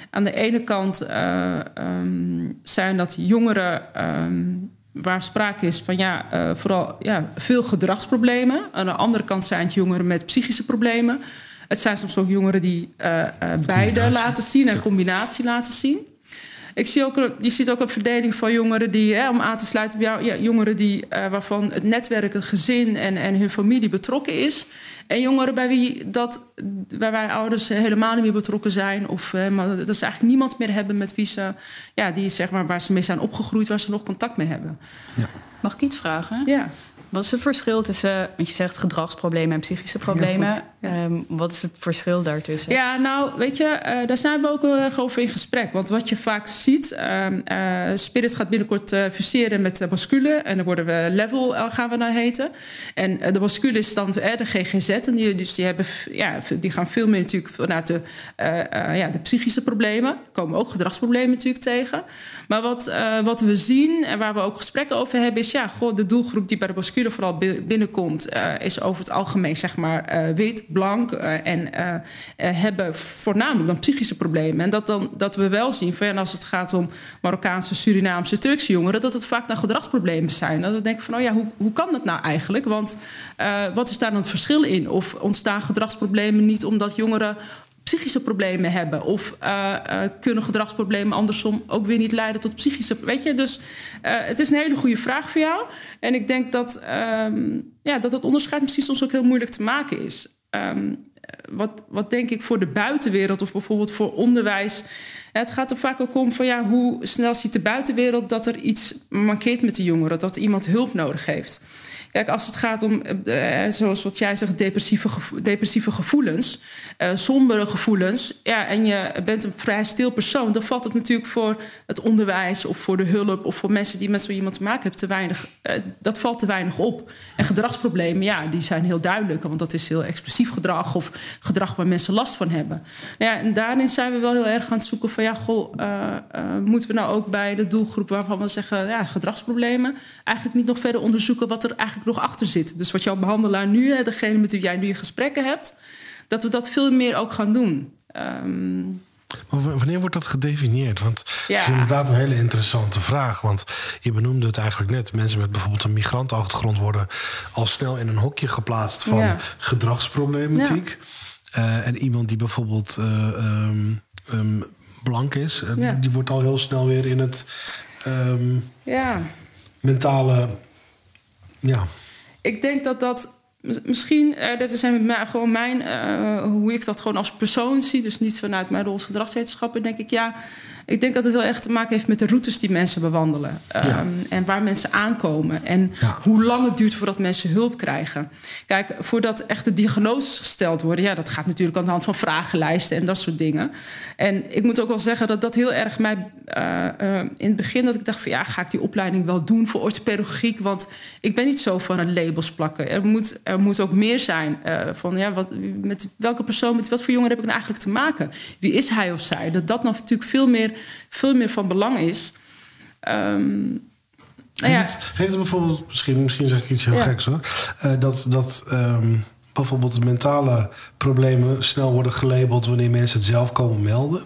Speaker 3: Aan de ene kant uh, um, zijn dat jongeren waar sprake is van ja, uh, vooral ja, veel gedragsproblemen. Aan de andere kant zijn het jongeren met psychische problemen. Het zijn soms ook jongeren die uh, uh, beide laten zien en combinatie laten zien. Ik zie ook, je ziet ook een verdeling van jongeren die, hè, om aan te sluiten bij jou, ja, jongeren die, uh, waarvan het netwerk, het gezin en, en hun familie betrokken is. En jongeren bij wie dat, waar wij ouders helemaal niet meer betrokken zijn. Of uh, maar dat ze eigenlijk niemand meer hebben met wie ze, ja, die, zeg maar, waar ze mee zijn opgegroeid, waar ze nog contact mee hebben.
Speaker 2: Ja. Mag ik iets vragen?
Speaker 3: Ja.
Speaker 2: Wat is het verschil tussen, want je zegt gedragsproblemen en psychische problemen. Ja. Um, wat is het verschil daartussen?
Speaker 3: Ja, nou, weet je, uh, daar zijn we ook heel erg over in gesprek. Want wat je vaak ziet, um, uh, Spirit gaat binnenkort uh, fuseren met de Bascule. En dan worden we level, gaan we nou heten. En de Bascule is dan de GGZ. En die, dus die, hebben, ja, die gaan veel meer natuurlijk vanuit de, ja, de psychische problemen. Er komen ook gedragsproblemen natuurlijk tegen. Maar wat, wat we zien en waar we ook gesprekken over hebben, is ja, goh, de doelgroep die bij de Bascule vooral binnenkomt, uh, is over het algemeen zeg maar uh, wit, blank uh, en hebben voornamelijk dan psychische problemen. En dat, dan, dat we wel zien, van, als het gaat om Marokkaanse, Surinaamse, Turkse jongeren, dat het vaak dan gedragsproblemen zijn. Dat we denken van, oh ja, hoe, hoe kan dat nou eigenlijk? Want wat is daar dan het verschil in? Of ontstaan gedragsproblemen niet omdat jongeren psychische problemen hebben. Of uh, uh, kunnen gedragsproblemen andersom ook weer niet leiden tot psychische. Weet je, dus uh, het is een hele goede vraag voor jou. En ik denk dat, um, ja, dat het onderscheid misschien soms ook heel moeilijk te maken is. Um, wat, wat denk ik voor de buitenwereld of bijvoorbeeld voor onderwijs het gaat er vaak ook om van ja, hoe snel ziet de buitenwereld dat er iets mankeert met de jongeren, dat iemand hulp nodig heeft. Kijk, als het gaat om, uh, zoals wat jij zegt, depressieve, depressieve gevoelens, uh, sombere gevoelens, ja, en je bent een vrij stil persoon, dan valt het natuurlijk voor het onderwijs of voor de hulp of voor mensen die met zo iemand te maken hebben te weinig, dat valt te weinig op. En gedragsproblemen, ja, die zijn heel duidelijk, want dat is heel explosief gedrag of gedrag waar mensen last van hebben. Ja, en daarin zijn we wel heel erg aan het zoeken van, ja, goh, moeten we nou ook bij de doelgroep waarvan we zeggen, ja, gedragsproblemen, eigenlijk niet nog verder onderzoeken wat er eigenlijk nog achter zit. Dus wat jouw behandelaar nu, degene met wie jij nu je gesprekken hebt, dat we dat veel meer ook gaan doen. Um...
Speaker 1: Maar wanneer wordt dat gedefinieerd? Want ja. het is inderdaad een hele interessante vraag. Want je benoemde het eigenlijk net. Mensen met bijvoorbeeld een migrantachtergrond worden al snel in een hokje geplaatst van ja. gedragsproblematiek. Ja. Uh, en iemand die bijvoorbeeld uh, um, um, blank is, uh, die wordt al heel snel weer in het mentale ja.
Speaker 3: Ik denk dat dat misschien, uh, dat is gewoon mijn, uh, hoe ik dat gewoon als persoon zie, dus niet vanuit mijn rol als gedragswetenschappen, denk ik ja. Ik denk dat het heel erg te maken heeft met de routes die mensen bewandelen. Um, En waar mensen aankomen. En ja. hoe lang het duurt voordat mensen hulp krijgen. Kijk, voordat echt de diagnoses gesteld worden... ja, dat gaat natuurlijk aan de hand van vragenlijsten en dat soort dingen. En ik moet ook wel zeggen dat dat heel erg mij... Uh, uh, in het begin dat ik dacht van... ja, ga ik die opleiding wel doen voor orthopedagogiek? Want ik ben niet zo van het labels plakken. Er moet, er moet ook meer zijn uh, van... ja, wat, met welke persoon, met wat voor jongeren heb ik nou eigenlijk te maken? Wie is hij of zij? Dat dat natuurlijk veel meer veel meer van belang is. Um,
Speaker 1: nou ja. heeft, heeft, het bijvoorbeeld, misschien, misschien zeg ik iets heel ja. geks hoor, uh, dat, dat um, bijvoorbeeld mentale problemen snel worden gelabeld wanneer mensen het zelf komen melden?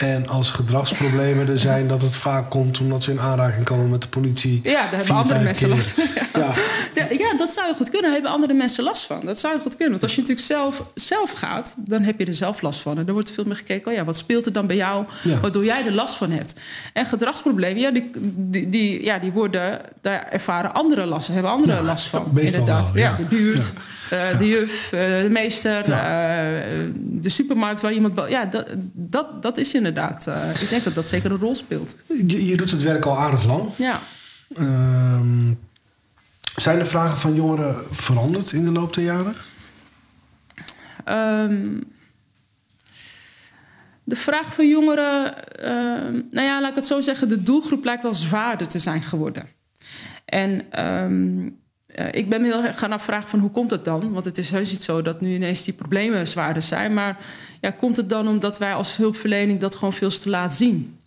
Speaker 1: En als gedragsproblemen er zijn, dat het vaak komt omdat ze in aanraking komen met de politie.
Speaker 3: Ja, daar hebben andere mensen keer. last van. Ja. Ja. ja, dat zou je goed kunnen. Daar hebben andere mensen last van. Dat zou je goed kunnen. Want als je natuurlijk zelf, zelf gaat, dan heb je er zelf last van. En dan wordt veel meer gekeken, oh ja, wat speelt er dan bij jou, ja. waardoor jij er last van hebt. En gedragsproblemen, ja, die, die, die ja, die worden, daar ervaren andere last, hebben andere last van. Inderdaad.
Speaker 1: Wel,
Speaker 3: ja. de buurt. Uh, de juf, uh, de meester, uh, de supermarkt waar iemand... Ja, dat, dat, dat is inderdaad... ik denk dat dat zeker een rol speelt.
Speaker 1: Je, je doet het werk al aardig lang.
Speaker 3: Ja.
Speaker 1: Ehm, zijn de vragen van jongeren veranderd in de loop der jaren?
Speaker 3: Um, de vraag van jongeren... Ehm, nou ja, laat ik het zo zeggen... de doelgroep lijkt wel zwaarder te zijn geworden. En... Uh, ik ben me heel gaan afvragen van hoe komt het dan? Want het is heus niet zo dat nu ineens die problemen zwaarder zijn. Maar ja, komt het dan omdat wij als hulpverlening dat gewoon veel te laat zien?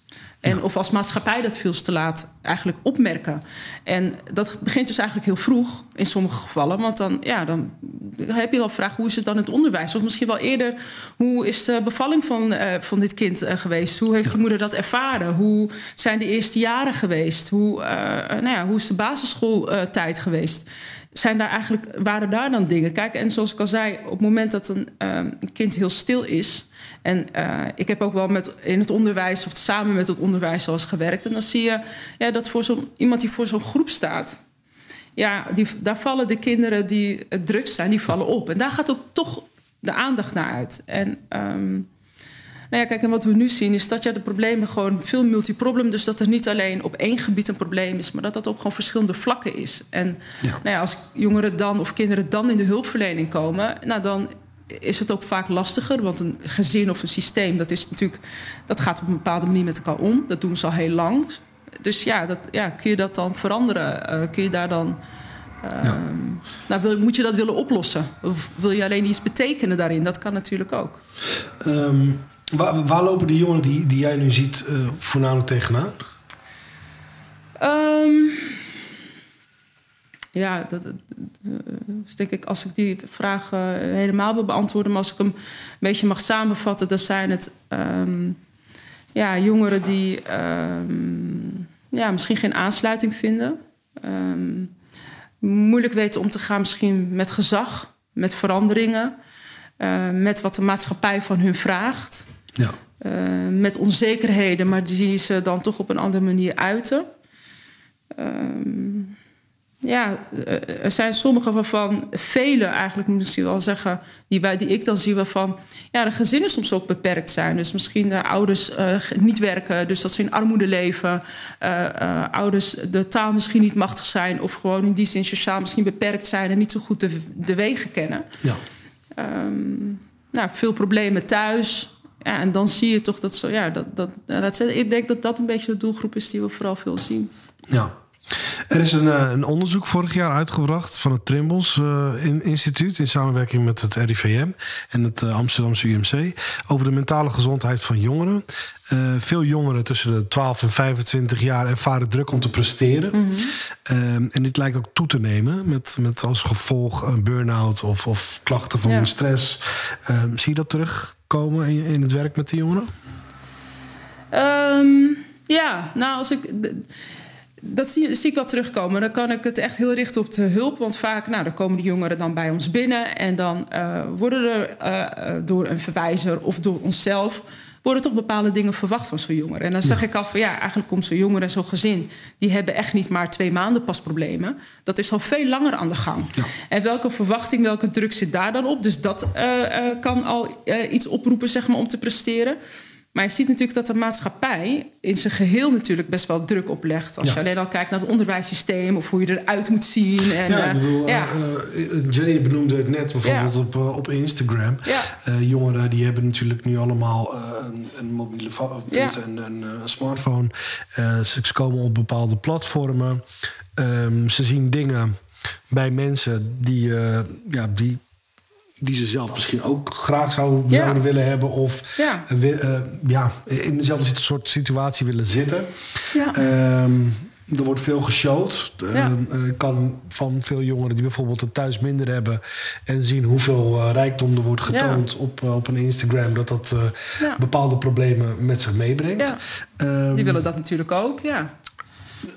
Speaker 3: En of als maatschappij dat veel te laat eigenlijk opmerken. En dat begint dus eigenlijk heel vroeg in sommige gevallen. Want dan, ja, dan heb je wel vraag hoe is het dan in het onderwijs? Of misschien wel eerder, hoe is de bevalling van, uh, van dit kind uh, geweest? Hoe heeft die moeder dat ervaren? Hoe zijn de eerste jaren geweest? Hoe, uh, nou ja, hoe is de basisschooltijd geweest? Zijn daar eigenlijk, waren daar dan dingen? Kijk, en zoals ik al zei, op het moment dat een, een kind heel stil is en uh, ik heb ook wel met, in het onderwijs of samen met het onderwijs eens gewerkt. En dan zie je ja, dat voor zo, iemand die voor zo'n groep staat. Ja, die, daar vallen de kinderen die het drukst zijn, die vallen op. En daar gaat ook toch de aandacht naar uit. En um, nou ja, kijk, en wat we nu zien is dat ja, de problemen gewoon veel multiproblem. Dus dat er niet alleen op één gebied een probleem is, maar dat dat op gewoon verschillende vlakken is. En ja. Nou ja, als jongeren dan of kinderen dan in de hulpverlening komen, nou dan is het ook vaak lastiger. Want een gezin of een systeem, dat, is natuurlijk, dat gaat op een bepaalde manier met elkaar om. Dat doen ze al heel lang. Dus ja, dat, ja kun je dat dan veranderen? Uh, kun je daar dan. Uh, ja. nou, wil, moet je dat willen oplossen? Of wil je alleen iets betekenen daarin? Dat kan natuurlijk ook.
Speaker 1: Um, waar, waar, lopen die jongeren die, die jij nu ziet uh, voornamelijk tegenaan?
Speaker 3: Um, ja, dat, dat dus denk ik, als ik die vraag uh, helemaal wil beantwoorden, maar als ik hem een beetje mag samenvatten, dan zijn het um, ja, jongeren die um, ja, misschien geen aansluiting vinden. Um, moeilijk weten om te gaan, misschien met gezag, met veranderingen, uh, met wat de maatschappij van hun vraagt. Ja. Uh, met onzekerheden, maar die ze dan toch op een andere manier uiten. Um, ja, er zijn sommige waarvan, vele eigenlijk moet ik wel zeggen, die, wij, die ik dan zie waarvan ja, de gezinnen soms ook beperkt zijn. Dus misschien de ouders uh, niet werken, dus dat ze in armoede leven. Uh, uh, ouders de taal misschien niet machtig zijn of gewoon in die zin sociaal misschien beperkt zijn en niet zo goed de, de wegen kennen.
Speaker 1: Ja.
Speaker 3: Um, nou, veel problemen thuis. Ja, en dan zie je toch dat zo, ja, dat, dat, dat, ik denk dat dat een beetje de doelgroep is die we vooral veel zien.
Speaker 1: Ja. Er is een, eh, een, onderzoek vorig jaar uitgebracht van het Trimbos uh, Instituut in samenwerking met het RIVM en het uh, Amsterdamse UMC over de mentale gezondheid van jongeren. veel jongeren tussen de 12 en 25 jaar ervaren druk om te presteren. Mm -hmm. en dit lijkt ook toe te nemen met, met als gevolg een burn-out of, of klachten van ja. stress. zie je dat terugkomen in, in het werk met de jongeren?
Speaker 3: Um, ja, nou als ik dat zie, zie, ik wel terugkomen. Dan kan ik het echt heel richten op de hulp. Want vaak nou, dan komen de jongeren dan bij ons binnen. En dan uh, worden er uh, door een verwijzer of door onszelf... worden toch bepaalde dingen verwacht van zo'n jongere. En dan zeg ik af van ja, eigenlijk komt zo'n jongere en zo'n gezin... die hebben echt niet maar twee maanden pas problemen. Dat is al veel langer aan de gang. Ja. En welke verwachting, welke druk zit daar dan op? Dus dat uh, kan al iets oproepen zeg maar, om te presteren... Maar je ziet natuurlijk dat de maatschappij in zijn geheel natuurlijk best wel druk oplegt. Als
Speaker 1: Ja.
Speaker 3: je alleen al kijkt naar het onderwijssysteem of hoe je eruit moet zien. En,
Speaker 1: Ja, ik
Speaker 3: eh,
Speaker 1: bedoel,
Speaker 3: ja.
Speaker 1: eh, eh, Jenny benoemde het net bijvoorbeeld
Speaker 3: Ja.
Speaker 1: op, op Instagram.
Speaker 3: Ja.
Speaker 1: Jongeren die hebben natuurlijk nu allemaal een, een mobiele
Speaker 3: Ja.
Speaker 1: een, smartphone. Ze komen op bepaalde platformen. Ehm, ze zien dingen bij mensen die, ja, die, die ze zelf misschien ook graag zou,
Speaker 3: Ja.
Speaker 1: zouden willen hebben. Of
Speaker 3: Ja.
Speaker 1: eh, eh, ja, in dezelfde soort situatie willen zitten.
Speaker 3: Ja.
Speaker 1: Ehm, er wordt veel geshowd.
Speaker 3: Ja.
Speaker 1: Eh, kan van veel jongeren die bijvoorbeeld het thuis minder hebben... en zien hoeveel rijkdom er wordt getoond op, op een Instagram... dat dat
Speaker 3: Ja.
Speaker 1: bepaalde problemen met zich meebrengt. Ehm,
Speaker 3: Die willen dat natuurlijk ook, ja.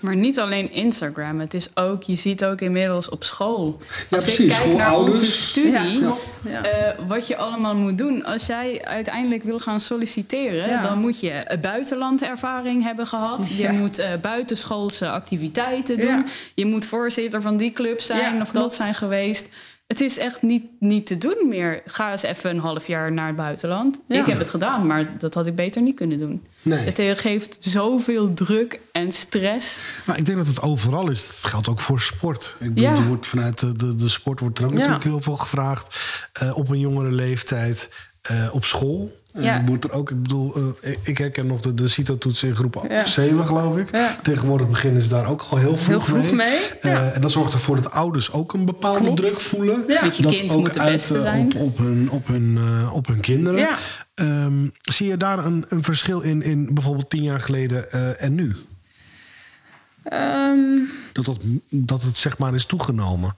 Speaker 2: Maar niet alleen Instagram. Het is ook, je ziet ook inmiddels op school.
Speaker 1: Ja,
Speaker 2: Als
Speaker 1: precies.
Speaker 2: ik kijk naar onze studie,
Speaker 3: Ja, klopt, ja.
Speaker 2: eh, wat je allemaal moet doen. Als jij uiteindelijk wil gaan solliciteren,
Speaker 3: Ja.
Speaker 2: dan moet je een buitenlandervaring hebben gehad. Je moet eh, buitenschoolse activiteiten doen. Je moet voorzitter van die club zijn of dat
Speaker 3: klopt.
Speaker 2: zijn geweest. Het is echt niet, niet te doen meer. Ga eens even een half jaar naar het buitenland.
Speaker 3: Ja.
Speaker 2: Ik heb het gedaan, maar dat had ik beter niet kunnen doen.
Speaker 1: Nee.
Speaker 2: Het eh, geeft zoveel druk en stress.
Speaker 1: Maar ik denk dat het overal is. Dat geldt ook voor sport. Ik bedoel,
Speaker 2: Ja.
Speaker 1: er wordt vanuit de, de, de sport wordt er ook
Speaker 3: Ja.
Speaker 1: natuurlijk heel veel gevraagd. Eh, op een jongere leeftijd. eh, op school.
Speaker 2: Ja.
Speaker 1: wordt er ook, ik bedoel, eh, ik- herken nog de, de CITO-toets in groep
Speaker 3: Ja.
Speaker 1: 7, geloof ik.
Speaker 3: Ja.
Speaker 1: Tegenwoordig beginnen ze daar ook al heel vroeg,
Speaker 3: Heel vroeg mee,
Speaker 1: Eh,
Speaker 3: ja.
Speaker 1: en dat zorgt ervoor dat ouders ook een bepaalde
Speaker 3: Klopt.
Speaker 1: druk voelen.
Speaker 2: Je
Speaker 1: dat
Speaker 2: kind
Speaker 1: ook
Speaker 2: moet de
Speaker 1: uit,
Speaker 2: beste
Speaker 1: eh,
Speaker 2: zijn.
Speaker 1: Op, op, hun, op, hun, eh, op hun kinderen.
Speaker 3: Ja.
Speaker 1: Ehm, zie je daar een, een verschil in, in bijvoorbeeld tien jaar geleden eh, en nu?
Speaker 3: Ehm,
Speaker 1: Dat, dat, dat het zeg maar is toegenomen.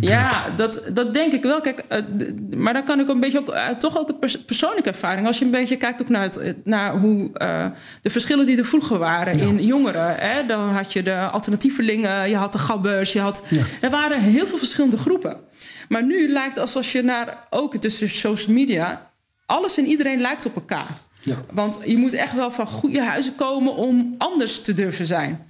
Speaker 3: Ja, dat, dat denk ik wel. Kijk, eh, maar dan kan ik een beetje ook, eh, toch ook een pers- persoonlijke ervaring. Als je een beetje kijkt ook naar, het, eh, naar hoe de verschillen die er vroeger waren in jongeren. Hè, dan had je de alternatievelingen, je had de gabbers, je had.
Speaker 1: Ja.
Speaker 3: Er waren heel veel verschillende groepen. Maar nu lijkt het alsof je naar ook tussen social media. Alles en iedereen lijkt op elkaar.
Speaker 1: Ja.
Speaker 3: Want je moet echt wel van goede huizen komen om anders te durven zijn.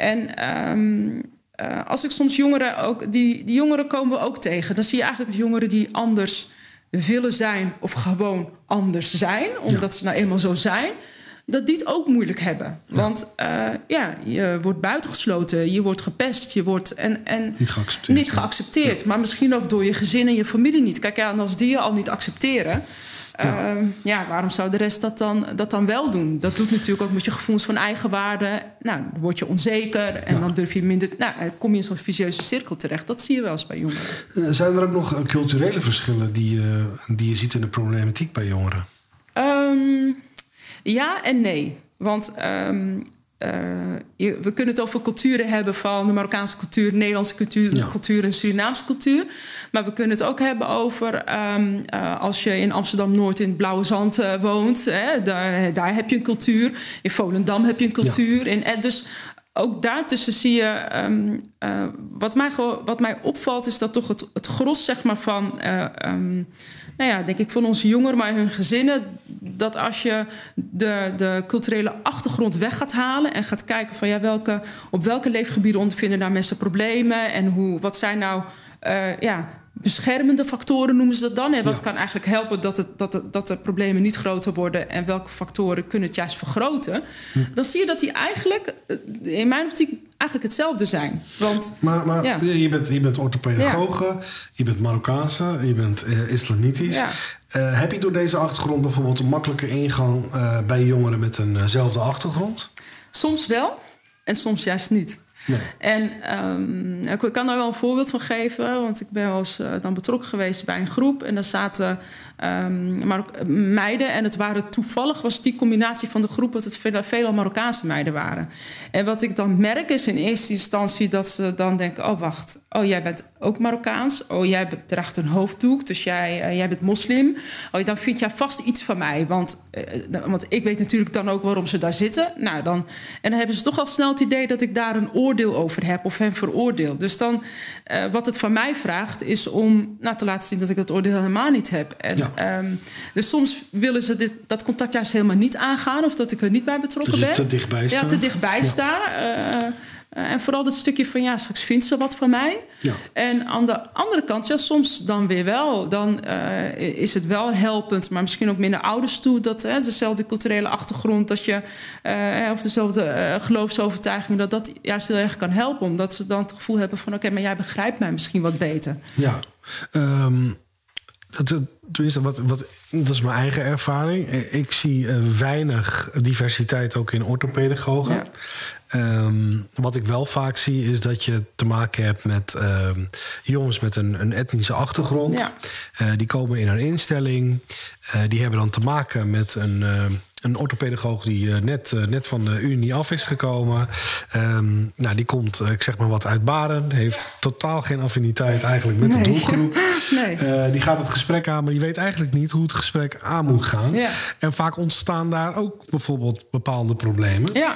Speaker 3: En ehm, eh, als ik soms jongeren ook, die, die jongeren komen we ook tegen. Dan zie je eigenlijk de jongeren die anders willen zijn of gewoon anders zijn, omdat ze nou eenmaal zo zijn. Dat die het ook moeilijk hebben. Want eh, ja, je wordt buitengesloten, je wordt gepest, je wordt en, en
Speaker 1: Niet geaccepteerd,
Speaker 3: Niet
Speaker 1: ja.
Speaker 3: geaccepteerd, maar misschien ook door je gezin en je familie niet. Kijk, ja, en als die je al niet accepteren, ja. ja, waarom zou de rest dat dan, dat dan wel doen? Dat doet natuurlijk ook met je gevoelens van eigenwaarde. Nou, dan word je onzeker en
Speaker 1: Ja.
Speaker 3: dan durf je minder. Nou, dan kom je in zo'n vicieuze cirkel terecht. Dat zie je wel eens bij jongeren.
Speaker 1: Eh, Zijn er ook nog eh, culturele verschillen die, je die je ziet in de problematiek bij jongeren?
Speaker 3: Ehm, ja en nee. Want ehm, eh, je- we kunnen het over culturen hebben van de Marokkaanse cultuur, de Nederlandse cultuur,
Speaker 1: Ja.
Speaker 3: cultuur en Surinaamse cultuur. Maar we kunnen het ook hebben over ehm, eh, als je in Amsterdam Noord in het Blauwe Zand eh, woont, hè, daar, daar heb je een cultuur. In Volendam heb je een cultuur. En, en dus ook daartussen zie je. ehm, eh, wat, mij, wat mij opvalt, is dat toch het, het gros zeg maar, van. eh, ehm, nou ja, denk ik van onze jongeren, maar hun gezinnen. dat als je de, de culturele achtergrond weg gaat halen en gaat kijken van ja, welke, op welke leefgebieden ondervinden nou mensen problemen en hoe, wat zijn nou uh, ja, beschermende factoren noemen ze dat dan. En wat kan eigenlijk helpen dat, het, dat, het, dat de problemen niet groter worden en welke factoren kunnen het juist vergroten. Hm. Dan zie je dat die eigenlijk eh, in mijn optiek eigenlijk hetzelfde zijn. Want,
Speaker 1: maar maar je bent, je bent orthopedagoge, je bent Marokkaanse, je bent uh, islamitisch. Uh, heb je door deze achtergrond bijvoorbeeld een makkelijke ingang uh, bij jongeren met eenzelfde achtergrond?
Speaker 3: Soms wel en soms juist niet. En um, ik kan daar wel een voorbeeld van geven, want ik ben wel uh, dan betrokken geweest bij een groep. En daar zaten um, meiden. En het waren toevallig, was die combinatie van de groep, dat het veel, veelal Marokkaanse meiden waren. En wat ik dan merk is in eerste instantie dat ze dan denken: oh wacht, oh jij bent ook Marokkaans. Oh jij draagt een hoofddoek, dus jij, uh, jij bent moslim. Oh, dan vind jij vast iets van mij. Want, uh, want ik weet natuurlijk dan ook waarom ze daar zitten. Nou, dan, en dan hebben ze toch al snel het idee dat ik daar een oordeel over heb of hen veroordeel. Dus dan, uh, wat het van mij vraagt, is om nou, te laten zien dat ik dat oordeel helemaal niet heb. En, ja. um, dus soms willen ze dit, dat contact juist helemaal niet aangaan of dat ik er niet bij betrokken
Speaker 1: dus
Speaker 3: ben.
Speaker 1: Te dichtbij staan.
Speaker 3: Ja, te dichtbij ja. sta. Uh, uh, en vooral dat stukje van ja, straks vindt ze wat van mij.
Speaker 1: Ja.
Speaker 3: En aan de andere kant, ja, soms dan weer wel. Dan uh, is het wel helpend, maar misschien ook minder ouders toe. Dat hè, dezelfde culturele achtergrond, dat je, uh, of dezelfde geloofsovertuiging, dat dat juist heel erg kan helpen. Omdat ze dan het gevoel hebben van: oké, okay, maar jij begrijpt mij misschien wat beter.
Speaker 1: Ja. Um, dat, tenminste, wat, wat, dat is mijn eigen ervaring. Ik zie weinig diversiteit ook in orthopedagogen. Ja. Um, wat ik wel vaak zie is dat je te maken hebt met um, jongens met een, een etnische achtergrond.
Speaker 3: Ja.
Speaker 1: Uh, die komen in een instelling. Uh, die hebben dan te maken met een, uh, een orthopedagoog die net, net van de Unie af is gekomen. Um, nou, die komt, ik zeg maar wat, uit Baren. Heeft totaal geen affiniteit eigenlijk met
Speaker 3: nee.
Speaker 1: de doelgroep.
Speaker 3: nee.
Speaker 1: die gaat het gesprek aan, maar die weet eigenlijk niet hoe het gesprek aan moet gaan.
Speaker 3: Ja.
Speaker 1: En vaak ontstaan daar ook bijvoorbeeld bepaalde problemen.
Speaker 3: Ja.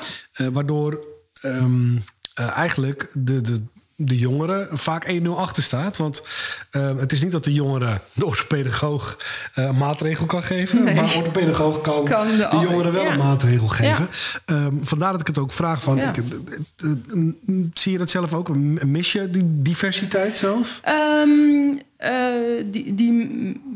Speaker 1: waardoor um, uh, eigenlijk de, de, de jongeren vaak 1-0 achter staat. Want uh, het is niet dat de jongeren de orthopedagoog uh, een maatregel kan geven.
Speaker 3: Nee.
Speaker 1: Maar de orthopedagoog kan,
Speaker 3: kan de,
Speaker 1: de, jongeren wel
Speaker 3: ja.
Speaker 1: een maatregel geven. Ja. Um, vandaar dat ik het ook vraag van...
Speaker 3: Ja.
Speaker 1: Ik, zie je dat zelf ook? Mis je die diversiteit zelf?
Speaker 3: Um, uh, die, die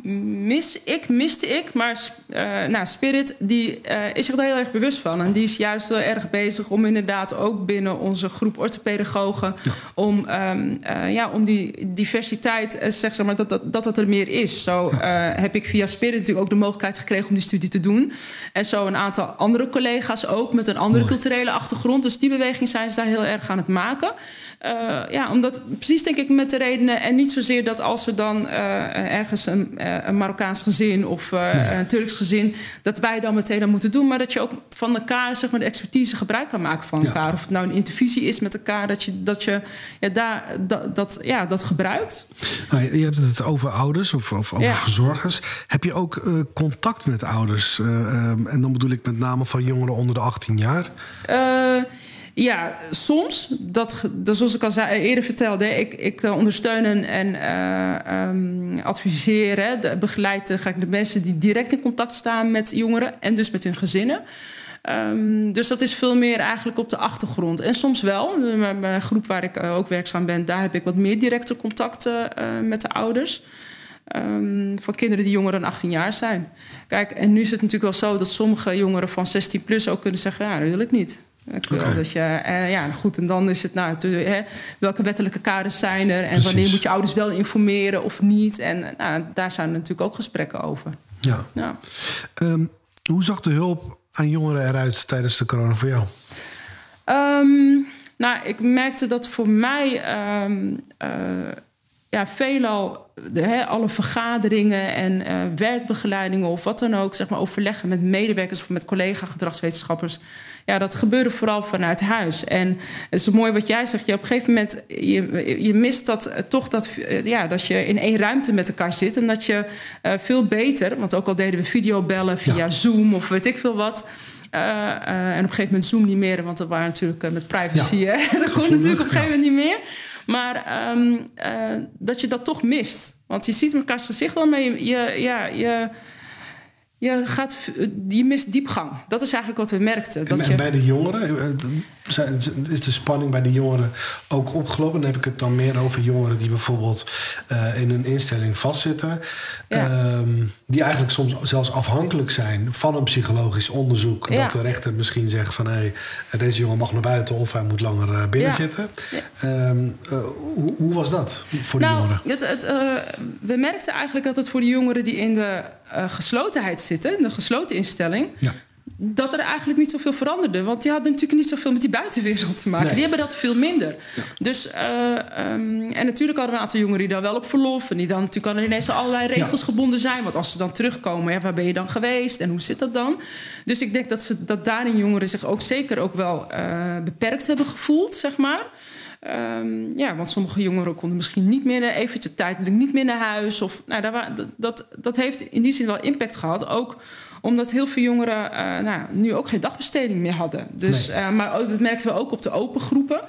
Speaker 3: mis ik, miste ik. Maar uh, nou, Spirit die, uh, is zich daar heel erg bewust van. En die is juist heel erg bezig om inderdaad ook binnen onze groep orthopedagogen... Ja. Om, um, ja, om die diversiteit, zeg maar, dat, dat, dat het er meer is. Zo heb ik via Spirit natuurlijk ook de mogelijkheid gekregen om die studie te doen. En zo een aantal andere collega's ook met een andere Mooi. culturele achtergrond. Dus die beweging zijn ze daar heel erg aan het maken. ja, omdat precies denk ik met de redenen... en niet zozeer dat als ze dan uh, ergens een, uh, een Marokkaans gezin of ja. een Turks gezin, dat wij dan meteen dat moeten doen, maar dat je ook van elkaar zeg maar, de expertise gebruik kan maken van elkaar. Ja. Of het nou een intervisie is met elkaar, dat je dat, je, ja, daar, dat, dat, ja, dat gebruikt.
Speaker 1: Nou, je hebt het over ouders of, of over ja. verzorgers. Heb je ook contact met ouders? Um, en dan bedoel ik met name van jongeren onder de 18 jaar?
Speaker 3: Ja, soms. Dat, dat, zoals ik al zei, eerder vertelde, ik, ik ondersteun en uh, um, adviseer, hè, de, begeleid ga ik de mensen die direct in contact staan met jongeren en dus met hun gezinnen. Um, dus dat is veel meer eigenlijk op de achtergrond. En soms wel. Mijn groep waar ik ook werkzaam ben, daar heb ik wat meer directe contacten met de ouders. Um, van kinderen die jonger dan 18 jaar zijn. Kijk, en nu is het natuurlijk wel zo dat sommige jongeren van 16 plus ook kunnen zeggen: ja, dat wil ik niet. Ik wil okay. dat je, uh, ja, goed, en dan is het, nou, te, hè, welke wettelijke kaders zijn er en Precies. wanneer moet je ouders wel informeren of niet? En nou, daar zijn er natuurlijk ook gesprekken over.
Speaker 1: Ja.
Speaker 3: ja.
Speaker 1: Um, hoe zag de hulp aan jongeren eruit tijdens de corona voor jou?
Speaker 3: Um, nou, ik merkte dat voor mij um, uh, ja, veelal de, he, alle vergaderingen en uh, werkbegeleidingen of wat dan ook, zeg maar, overleggen met medewerkers of met collega-gedragswetenschappers. Ja, dat gebeurde vooral vanuit huis. En het is mooi wat jij zegt. Je op een gegeven moment, je, je mist dat toch dat, ja, dat je in één ruimte met elkaar zit. En dat je uh, veel beter, want ook al deden we videobellen via ja. Zoom of weet ik veel wat. Uh, uh, en op een gegeven moment Zoom niet meer, want dat waren natuurlijk uh, met privacy. Ja. Hè? dat kon natuurlijk op een gegeven moment niet meer. Maar um, dat je dat toch mist. Want je ziet elkaars gezicht wel, je, je, ja, je, je, gaat, je mist diepgang. Dat is eigenlijk wat we merkten. Dat
Speaker 1: en,
Speaker 3: je...
Speaker 1: bij de jongeren, eh, is de spanning bij de jongeren ook opgelopen? Dan heb ik het dan meer over jongeren die bijvoorbeeld uh, in een instelling vastzitten. Ja. Um, die eigenlijk soms zelfs afhankelijk zijn van een psychologisch onderzoek. Ja. Dat de rechter misschien zegt van hé, hey, deze jongen mag naar buiten of hij moet langer binnen zitten. Um, hoe, hoe, was dat voor
Speaker 3: nou,
Speaker 1: de jongeren?
Speaker 3: Het, het, we merkten eigenlijk dat het voor de jongeren die in de geslotenheid zitten, de gesloten instelling. Ja. Dat er eigenlijk niet zoveel veranderde. Want die hadden natuurlijk niet zoveel met die buitenwereld te maken. Nee. Die hebben dat veel minder. Ja. Dus, uh, um, en natuurlijk hadden een aantal jongeren die dan wel op verlof. En die dan natuurlijk aan ineens allerlei regels ja. gebonden zijn. Want als ze dan terugkomen, ja, waar ben je dan geweest? En hoe zit dat dan? Dus ik denk dat, ze, dat daarin jongeren zich ook zeker ook wel uh, beperkt hebben gevoeld, zeg maar. Um, ja, want sommige jongeren konden misschien niet meer eventjes tijdelijk niet meer naar huis. Of, nou, dat, dat, dat heeft in die zin wel impact gehad. Ook omdat heel veel jongeren uh, nou, nu ook geen dagbesteding meer hadden. Dus, nee. uh, maar dat merkten we ook op de open groepen.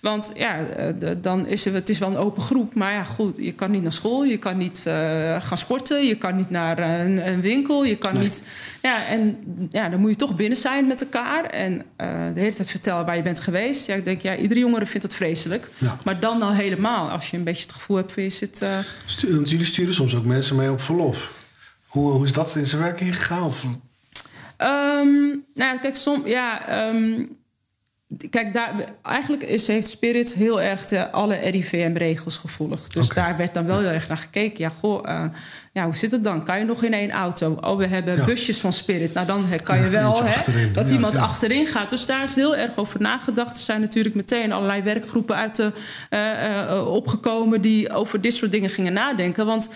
Speaker 3: Want ja, de, dan is er, het is wel een open groep. Maar ja, goed, je kan niet naar school. Je kan niet uh, gaan sporten. Je kan niet naar een, een winkel. Je kan nee. niet... Ja, en ja, dan moet je toch binnen zijn met elkaar. En de hele tijd vertellen waar je bent geweest. Ja, ik denk, ja, iedere jongere vindt dat vreselijk. Ja. Maar dan al helemaal. Als je een beetje het gevoel hebt van je zit...
Speaker 1: Want jullie sturen soms ook mensen mee op verlof. Hoe, hoe is dat in zijn werking gegaan? Of?
Speaker 3: Um, nou, kijk, som, ja, um, kijk, daar, eigenlijk is, heeft Spirit heel erg de, alle RIVM-regels gevolgd. Dus okay. daar werd dan wel heel erg naar gekeken. Ja, goh, uh, ja, hoe zit het dan? Kan je nog in één auto? Oh, we hebben ja. busjes van Spirit. Nou, dan kan je wel hè, dat ja, iemand achterin gaat. Dus daar is heel erg over nagedacht. Er zijn natuurlijk meteen allerlei werkgroepen uit de, uh, uh, opgekomen... die over dit soort dingen gingen nadenken. Want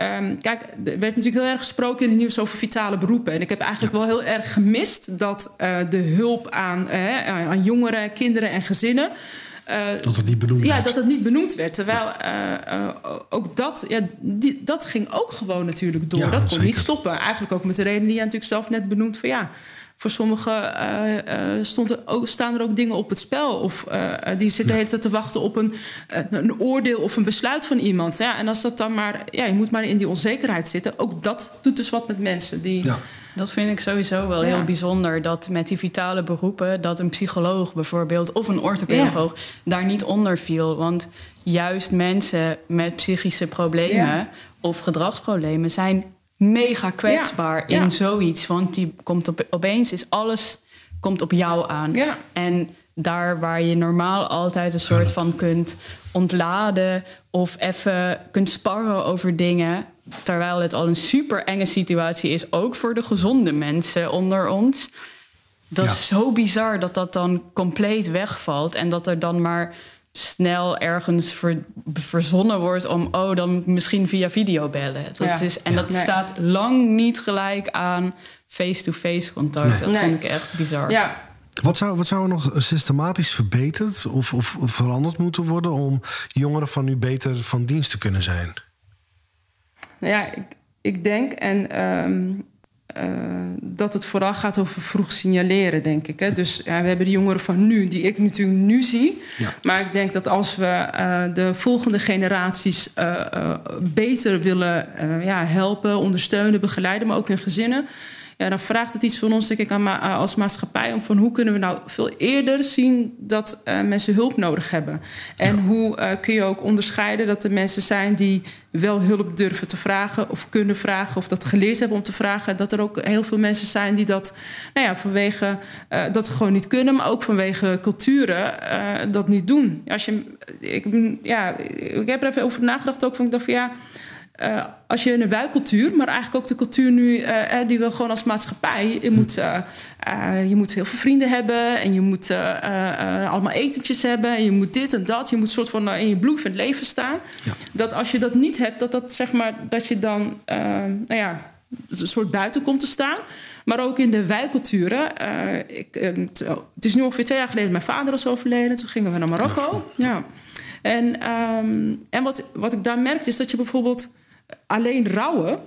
Speaker 3: um, kijk, er werd natuurlijk heel erg gesproken in het nieuws over vitale beroepen. En ik heb eigenlijk wel heel erg gemist... dat de hulp aan, aan jongeren, kinderen en gezinnen...
Speaker 1: Uh, dat het niet benoemd
Speaker 3: ja,
Speaker 1: werd.
Speaker 3: dat het niet benoemd werd. Terwijl uh, uh, ook dat, ja, die, dat ging ook gewoon natuurlijk door. Ja, dat kon zeker. niet stoppen. Eigenlijk ook met de reden die je natuurlijk zelf net benoemd. Van ja, voor sommigen stond ook, staan er ook dingen op het spel. Of die zitten ja. de hele tijd te wachten op een, een oordeel of een besluit van iemand. Ja, en als dat dan maar, ja, je moet maar in die onzekerheid zitten. Ook dat doet dus wat met mensen die.
Speaker 2: Ja. Dat vind ik sowieso wel ja. heel bijzonder. Dat met die vitale beroepen, dat een psycholoog bijvoorbeeld of een orthopedagoog ja. daar niet onder viel. Want juist mensen met psychische problemen ja. of gedragsproblemen zijn mega kwetsbaar in zoiets. Want die komt op, opeens is alles komt op jou aan. En daar waar je normaal altijd een soort van kunt ontladen of even kunt sparren over dingen, terwijl het al een super enge situatie is, ook voor de gezonde mensen onder ons. Dat ja. is zo bizar dat dat dan compleet wegvalt en dat er dan maar snel ergens ver, verzonnen wordt om, oh, dan misschien via video bellen. Dat ja. is, en dat nee. staat lang niet gelijk aan face-to-face contact. Nee. Dat nee. vond ik echt bizar.
Speaker 3: Ja,
Speaker 1: wat zou, wat zou er nog systematisch verbeterd of, of, of, veranderd moeten worden om jongeren van nu beter van dienst te kunnen zijn?
Speaker 3: Nou ja, ik, ik denk en um, uh, dat het vooral gaat over vroeg signaleren, denk ik. Hè? Dus ja, we hebben de jongeren van nu, die ik natuurlijk nu zie. Ja. Maar ik denk dat als we uh, de volgende generaties uh, beter willen ja, helpen, ondersteunen, begeleiden, maar ook hun gezinnen ja, dan vraagt het iets van ons, denk ik, aan ma als maatschappij. Om van hoe kunnen we nou veel eerder zien dat uh, mensen hulp nodig hebben. En ja. hoe uh, kun je ook onderscheiden dat er mensen zijn die wel hulp durven te vragen of kunnen vragen of dat geleerd hebben om te vragen. Dat er ook heel veel mensen zijn die dat nou ja, vanwege uh, dat gewoon niet kunnen, maar ook vanwege culturen dat niet doen. Als je, ik, ja, ik heb er even over nagedacht ook van ik dacht van ja. Uh, als je een wijkcultuur, maar eigenlijk ook de cultuur nu uh, die we gewoon als maatschappij. Je moet, uh, je moet heel veel vrienden hebben en je moet allemaal etentjes hebben en je moet dit en dat. Je moet soort van in je bloed van het leven staan. Ja. Dat als je dat niet hebt, dat, dat, zeg maar, dat je dan nou ja, een soort buiten komt te staan. Maar ook in de wijkculturen. Ik, het is nu ongeveer twee jaar geleden mijn vader is overleden. Toen gingen we naar Marokko. Ja. En, um, en wat, wat ik daar merkte is dat je bijvoorbeeld alleen rouwen.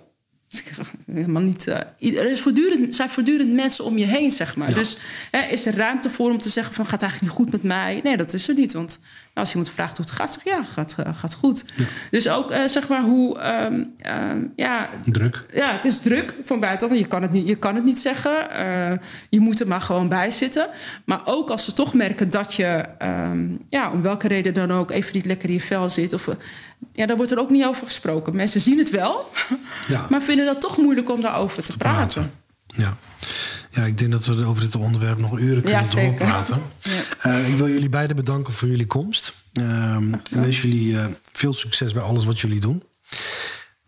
Speaker 3: helemaal niet. eh, er is voortdurend, zijn voortdurend mensen om je heen, zeg maar. Dus hè, is er ruimte voor om te zeggen: van gaat het eigenlijk niet goed met mij? Nee, dat is er niet. Want als iemand vraagt hoe het gaat, zeg ja, gaat, eh, gaat goed. Dus ook eh, zeg maar hoe. ehm, ehm, ja,
Speaker 1: Druk.
Speaker 3: ja, het is druk van buitenaf. Je kan het niet, je kan het niet zeggen. Eh, je moet er maar gewoon bij zitten. Maar ook als ze toch merken dat je, ehm, ja, om welke reden dan ook, even niet lekker in je vel zit. Of, ja, daar wordt er ook niet over gesproken. Mensen zien het wel,
Speaker 1: Ja.
Speaker 3: maar vinden dat toch moeilijk om daarover te, praten.
Speaker 1: Ja. Ja, ik denk dat we over dit onderwerp nog uren kunnen
Speaker 3: Ja,
Speaker 1: doorpraten. Eh, ik wil jullie beiden bedanken voor jullie komst. Ik wens jullie eh, veel succes bij alles wat jullie doen.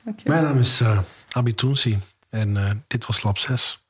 Speaker 3: Dankjewel.
Speaker 1: Mijn naam is eh Abi Toensi en dit was Lab 6.